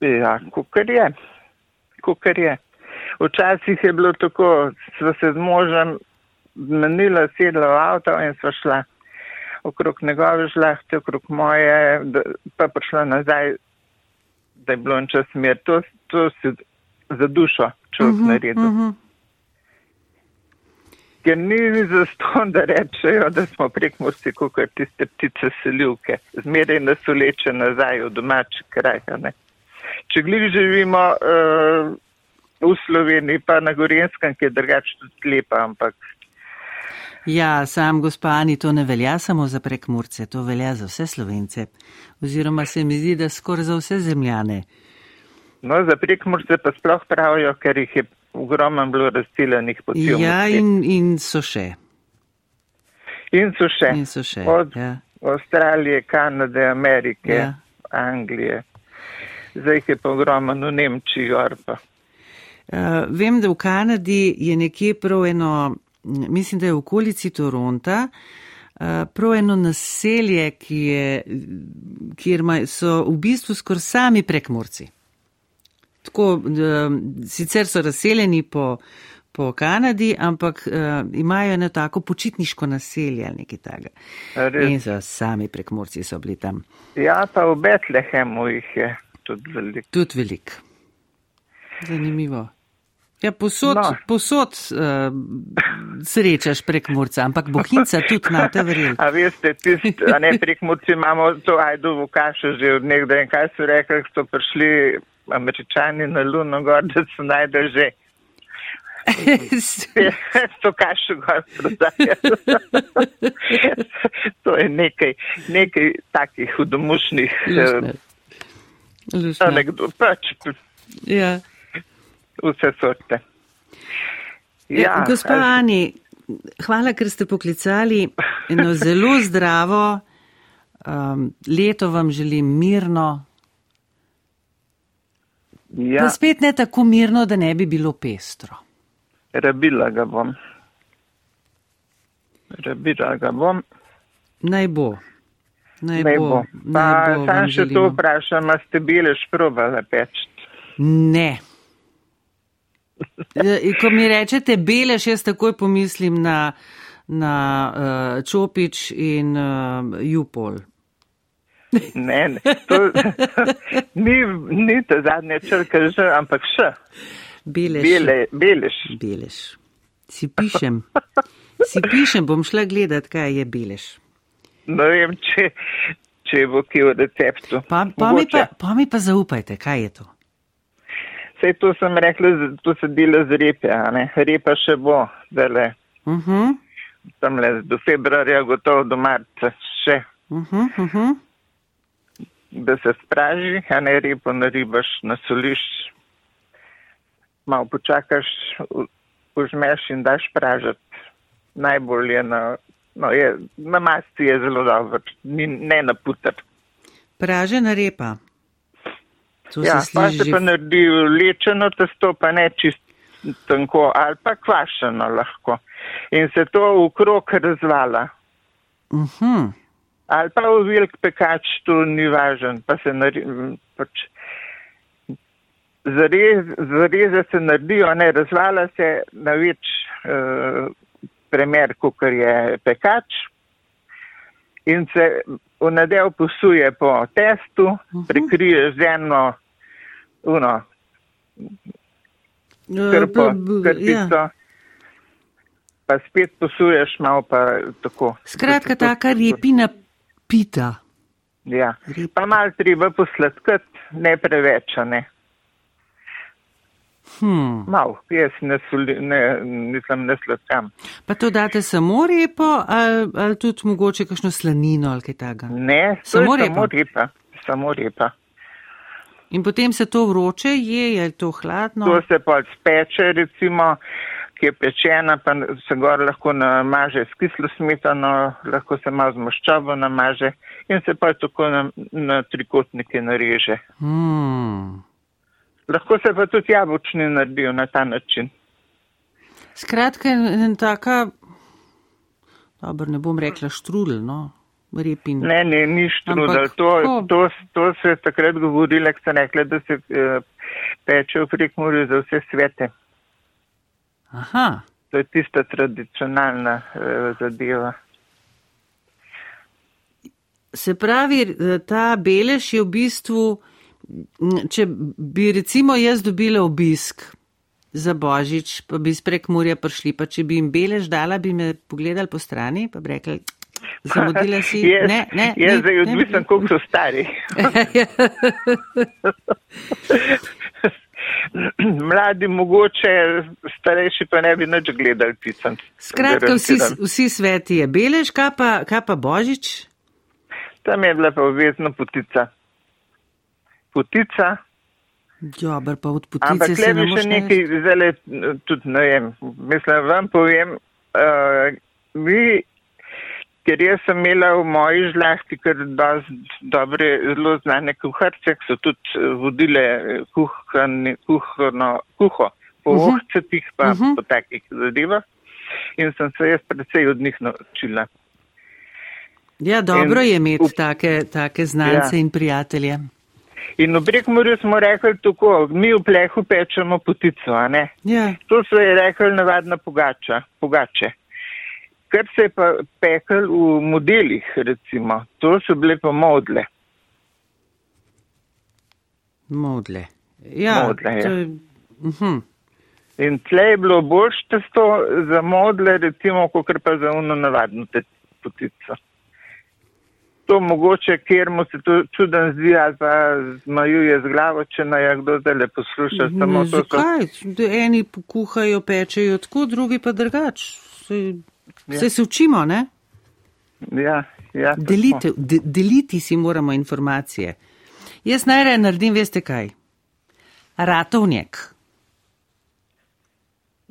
Ja, kukar je, kukar je. Včasih je bilo tako, sva se z možem menila, sedla v avto in sva šla okrog njegove žlahte, okrog moje, da, pa prišla nazaj, da je bilo en čas mir. To, to si za dušo človek uh -huh, naredil. Uh -huh. Ker ni za ston, da rečejo, da smo prek morsi kukar tiste ptice selivke. Zmeraj nas uleče nazaj v domači kraj. Ne? Če glih živimo uh, v Sloveniji, pa na Gorenskem, ki je drugače tudi lepa, ampak. Ja, sam gospani, to ne velja samo za prekmurce, to velja za vse slovence. Oziroma se mi zdi, da skoraj za vse zemljane. No, za prekmurce pa sploh pravijo, ker jih je ogromno bilo razciljenih poti. Ja, in, in so še. In so še. In so še. Od ja. Avstralije, Kanade, Amerike, Ja. Anglije. Zdaj jih je pa ogromno v Nemčiji, gor pa. Uh, vem, da v Kanadi je nekje prav eno, mislim, da je v okolici Toronta, uh, prav eno naselje, ki je, kjer so v bistvu skoraj sami prekmorci. Tako, uh, sicer so razseljeni po, po Kanadi, ampak uh, imajo eno tako počitniško naselje ali nekaj takega. In so sami prekmorci so bili tam. Ja, pa v Betlehemu jih je tudi veliko. Tudi velik. Zanimivo. Ja, posod, no. Posod uh, srečaš prek Murca, ampak bohinca tudi na te verjel. A veste, tisti, a ne prek Murci imamo to ajdovo kašo že od nekdaj in kaj so rekli, ko so prišli američani na Luno gor, da so najdel že. *laughs* to kašo gor prodajajo. *laughs* to je nekaj, nekaj takih hudomušnih Luštne. Luštne. anekdot, pač Ja. Vse sorte. Ja, Gospa a- Ani, hvala, ker ste poklicali. Eno *laughs* zelo zdravo um, leto vam želim mirno. ja, Pa spet ne tako mirno, da ne bi bilo pestro. rabila ga bom. Rabila ga bom. Naj bo. Naj, Ne bo. bo. Naj Pa bo sam še to želimo. vprašam, a ste bile šprobale peč? Ne. E, Ko mi rečete belež, jaz takoj pomislim na, na uh, Čopič in uh, Jupol. *laughs* Ne, ne. To, *laughs* ni, ni ta zadnja črka že, ampak še. Belež. Bele, belež. Belež. Si pišem. Si pišem, bom šla gledat, kaj je belež. Ne vem, če, če bo kje v receptu. Pa, pa, mi pa, Mogoče. pa mi pa zaupajte, kaj je to. Sej to sem rekla, to se dela z repe, a ne. Repa še bo, zdajle, Uh -huh, tam le do februarja, gotovo do marca še, uh -huh, uh -huh. da se spraži, a ne repo naribaš, nasoliš, malo počakaš, užmeš in daš pražati. Najbolj je na, no je, na masti je zelo dobro, ni, ne na puter. Pražena repa. To Ja, se pa se pa naredi lečeno testo, pa ne čist tanko, ali pa kvašeno lahko. In se to v krog razvala. Uh -huh. Ali pa v velik pekač, to ni važen, pa se naredi, pač zarez, zareze se naredijo, ne razvala se na več uh, premer, kot je pekač. In se v nadev posuje po testu, prekriješ z eno, uno, krpo, krpico, ja. pa spet posuješ malo pa tako. Skratka, taka repina pita. Ja, pa malo treba posladkati, ne preveč, ne. Hmm. Mal, jaz ne, soli, ne, nisem ne sladkam. Pa to date samo repo ali, ali tudi mogoče kakšno slanino ali kaj takega? Ne, Samo je repa? samo repa. Samo repa. In potem se to vroče je, je to hladno? To se pa speče, recimo, ki je pečena, pa se gor lahko namaže s kislo smetano, lahko se malo z maščobo namaže in se pa tako na, na trikotnike nareže. Hmm. Lahko se pa tudi jabolčni naredijo na ta način. Skratka, en taka, dobro, ne bom rekla štrudel, no, repin. Ne, ne, ni štrudel. Ampak To, kako? to, to se je takrat govorilo, ko ste rekli, da se uh, peče v prekmurju za vse svete. Aha, To je tista tradicionalna uh, zadeva. se pravi, eh, ta belež je v bistvu, če bi recimo jaz dobila obisk za Božič, pa bi iz prekmurja prišli, pa če bi jim belež dala, bi me pogledali po strani, pa bi rekli, *laughs* zamudila si. Je, ne, ne, ne, zdaj ne, odvisen, koliko so stari. *laughs* Mladi mogoče, starejši pa ne bi nič gledali pisem. Skratka, vsi, vsi sveti je belež, kaj pa, kaj pa Božič? Tam je bila pa obvezna putica. Putica. Dobar, pa od putice Ampak le bi še nekaj, zdaj tudi ne vem, mislim, vam povem, uh, vi, ker jaz sem imela v moji žlahti kar dobre, zelo znane kuharce, ki so tudi eh, vodile eh, kuhani, kuhano, kuho po Mhm. ohcetih pa Mhm. po takih zadevah in sem se jaz predvsej od njih naučila. Ja, dobro In je imeti up- take, take znance Ja. in prijatelje. In v Prekmurju smo rekli tako, mi v plehu pečemo potico, a ne? Ja. To so je rekli navadna pogača, pogače. Kar se je pa pekel v modelih, recimo, to so bile pa modle. Modle. Ja, Modle, ja. to je, mhm. In tle je bilo boljš testo za modle, recimo, kot pa za uno navadno potico. To mogoče, kjer mu se to čuden zdi, ali pa zmajuje z glavo, če naj je kdo zdaj le posluša. Samo Ne, to so zakaj? Da Eni kuhajo, pečejo tako, drugi pa drugač. Se, Ja. se, učimo, ne? Ja, ja. Delite, de, deliti si moramo informacije. Jaz najraje naredim, veste kaj? Ratovnjak.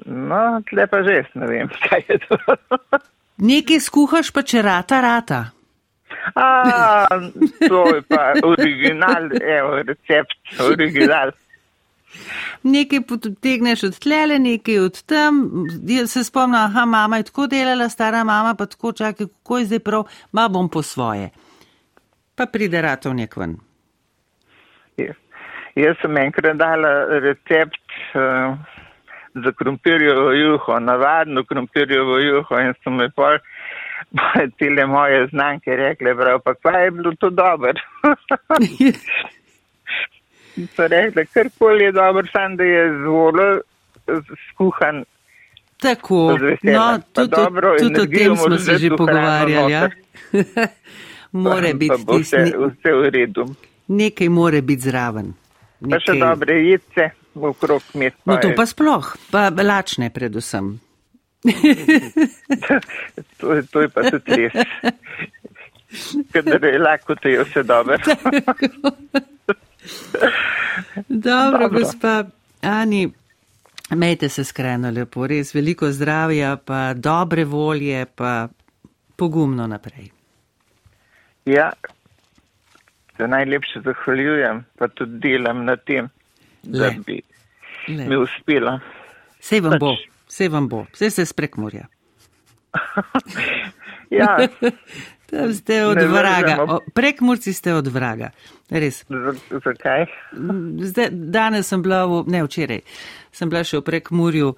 No, tle pa že ne vem, *laughs* kaj je to. Nekaj skuhaš, pa če rata, rata. A, to je pa original, evo, recept, original. Nekaj potegneš od tlele, nekaj od tam. Jaz se spomnim, aha, mama je tako delala, stara mama pa tako čaka, kako je zdaj prav, ma bom po svoje. Pa pride ratovnjak ven. Ja. Jaz sem enkrat dala recept uh, za krompirjevo juho, navadno krompirjevo juho in so me pol *laughs* tele moje znanke rekle, prav, pa kva je bilo to dobro. *laughs* so rekle, karkoli je dobro, sam da je zvolo skuhan. Tako, Z veseljem. no, tudi, dobro, tudi o energijo tem smo se že pogovarjali. Ja? *laughs* More biti vse, vse v redu. nekaj more biti zraven. Pa še dobre jedce okrog mesta. No to pa sploh, pa lačne predvsem. *laughs* to, je- to je pa tudi res. *laughs* Kadar je lahko, to je vse dobro. *laughs* Dobro, Dobro. gospa Ani, mejte se skrajno lepo, res veliko zdravja, pa dobre volje, pa pogumno naprej. Ja, se najlepše zahvaljujem, pa tudi delam na tem, da Le. bi Le. mi uspelo. Sej vam bo, Pač. sej vam bo, vse se sprek morja. *laughs* Ja, *laughs* Tam ste od Ne vraga, o, prek Murci ste od vraga. Res. z- zakaj? Zdaj, danes sem bila, v, ne včeraj, sem bila še v prek Murju, uh,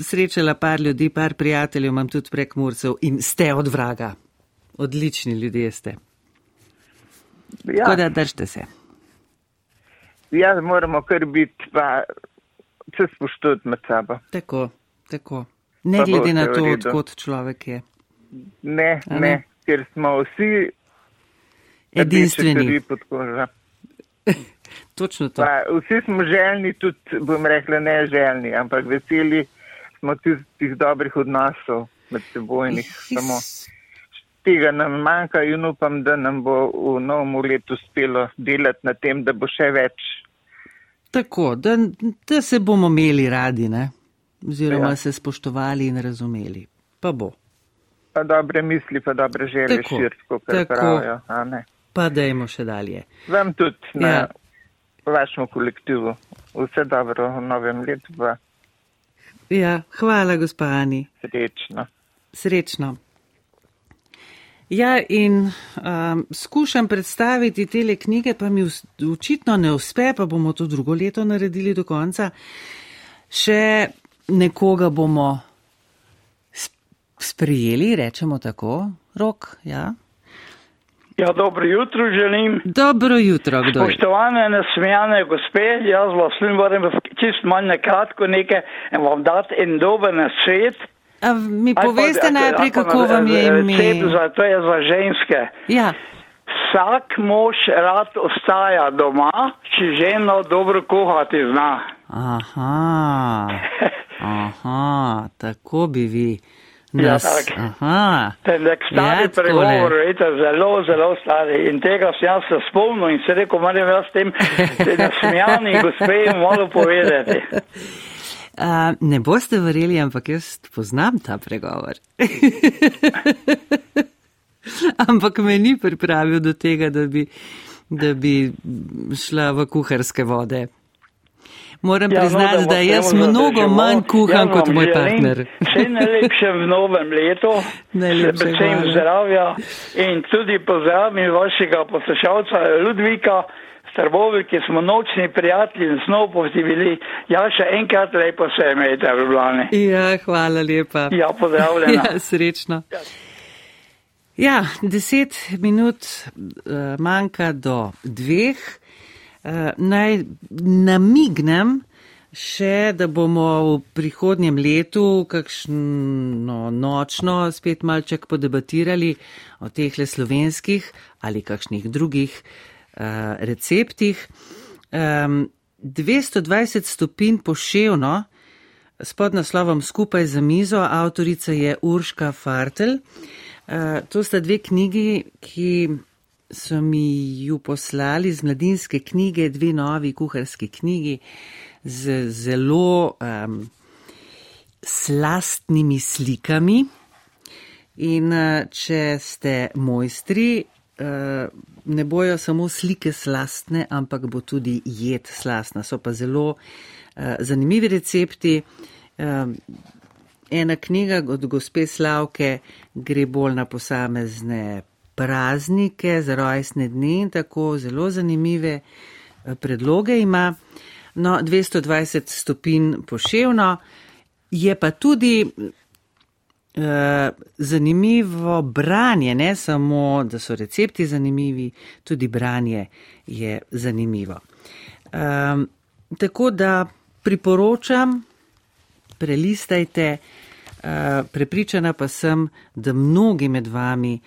srečala par ljudi, par prijateljev, imam tudi prek Murcev in ste od vraga. Odlični ljudje ste. Ja, Tako da držite se. ja, moramo kar biti, pa se spoštovati med sabo. Tako, tako. Ne Pa glede na to, odkot človek je. Ne, ne? ne, ker smo vsi Edinstveni. *laughs* Točno to. Pa, vsi smo željni, tudi, bom rekla, ne željni, ampak veseli smo tistih dobrih odnosov med sebojnih. Samo tega nam manjka in upam, da nam bo v novem letu uspelo delati na tem, da bo še več. Tako, da, da se bomo imeli radi, ne? oziroma Ja. se spoštovali in razumeli. Pa bo. Pa dobre misli, pa dobre želje Tako, širiti, kot tako. pravijo. Pa dajmo še dalje. Vam tudi na Ja. vašem kolektivu. Vse dobro v novem letu, pa Ja, hvala, gospa Ani. srečno. Srečno. Ja, in um, skušam predstaviti tele knjige, pa mi očitno ne uspe, pa bomo to drugo leto naredili do konca. Še nekoga bomo sprijeli, rečemo tako, rok, ja. Ja, dobro jutro želim. Dobro jutro, kdo je? Spoštovane nasmejane gospe, jaz vas moram čist malo na kratko nekaj in vam dati en dober nasvet. A mi pa- poveste najprej, kako vam je ime? Za, to je za ženske. Ja, vsak mož rad ostaja doma, če ženo dobro kuhati zna. Aha, *laughs* aha, tako bi vi. Ja, Nas. Ten nek stari Ja, pregovor, veste, zelo, zelo stari. In tega sem jaz se spomnil in se rekel, moram jaz tem nasmejani gospe malo povedati. *laughs* A, ne boste verjeli, ampak jaz poznam ta pregovor. *laughs* ampak me ni pripravil do tega, da bi, da bi šla v kuharske vode. Moram Ja, no, priznati, da da jaz mnogo zadrževal. manj kuham Jaz kot vam moj želim partner. Vse najlepše v novem letu, *laughs* predvsem zdravja in tudi pozdravim vašega poslušalca Ludvika Strbovi, ki smo nočni prijatelji in snov bili. Ja, še enkrat lepo se imejte v Ljubljani. Ja, hvala lepa. Ja, pozdravljena. *laughs* Ja, srečno. Ja, deset minut uh, manjka do dveh. Uh, naj namignem še, da bomo v prihodnjem letu kakšno nočno spet malček podebatirali o teh le slovenskih ali kakšnih drugih uh, receptih. Um, 220 stopinj poševno s podnaslovom Skupaj za mizo, avtorica je Urška Fartel. Uh, to sta dve knjigi, ki so mi ju poslali z mladinske knjige, dve novi kuharski knjigi z zelo um, slastnimi slikami. In uh, če ste mojstri, uh, ne bojo samo slike slastne, ampak bo tudi jed slastna. So pa zelo uh, zanimivi recepti. Ena knjiga od gospe Slavke gre bolj na posamezne praznike, za rojstne dni in tako zelo zanimive eh, predloge ima. No, 220 stopinj poševno je pa tudi eh, zanimivo branje, ne samo, da so recepti zanimivi, tudi branje je zanimivo. Um, tako da priporočam, prelistajte, uh, prepričana pa sem, da mnogi med vami uh,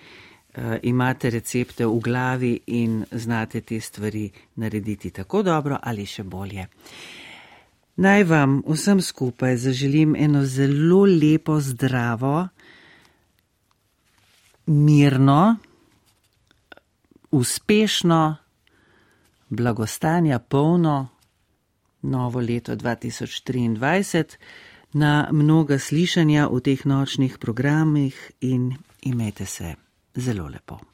imate recepte v glavi in znate te stvari narediti tako dobro ali še bolje. Naj vam vsem skupaj zaželim eno zelo lepo, zdravo, mirno, uspešno, blagostanja polno novo leto 2023 na mnoga slišanja v teh nočnih programih in imejte se zelo lepo.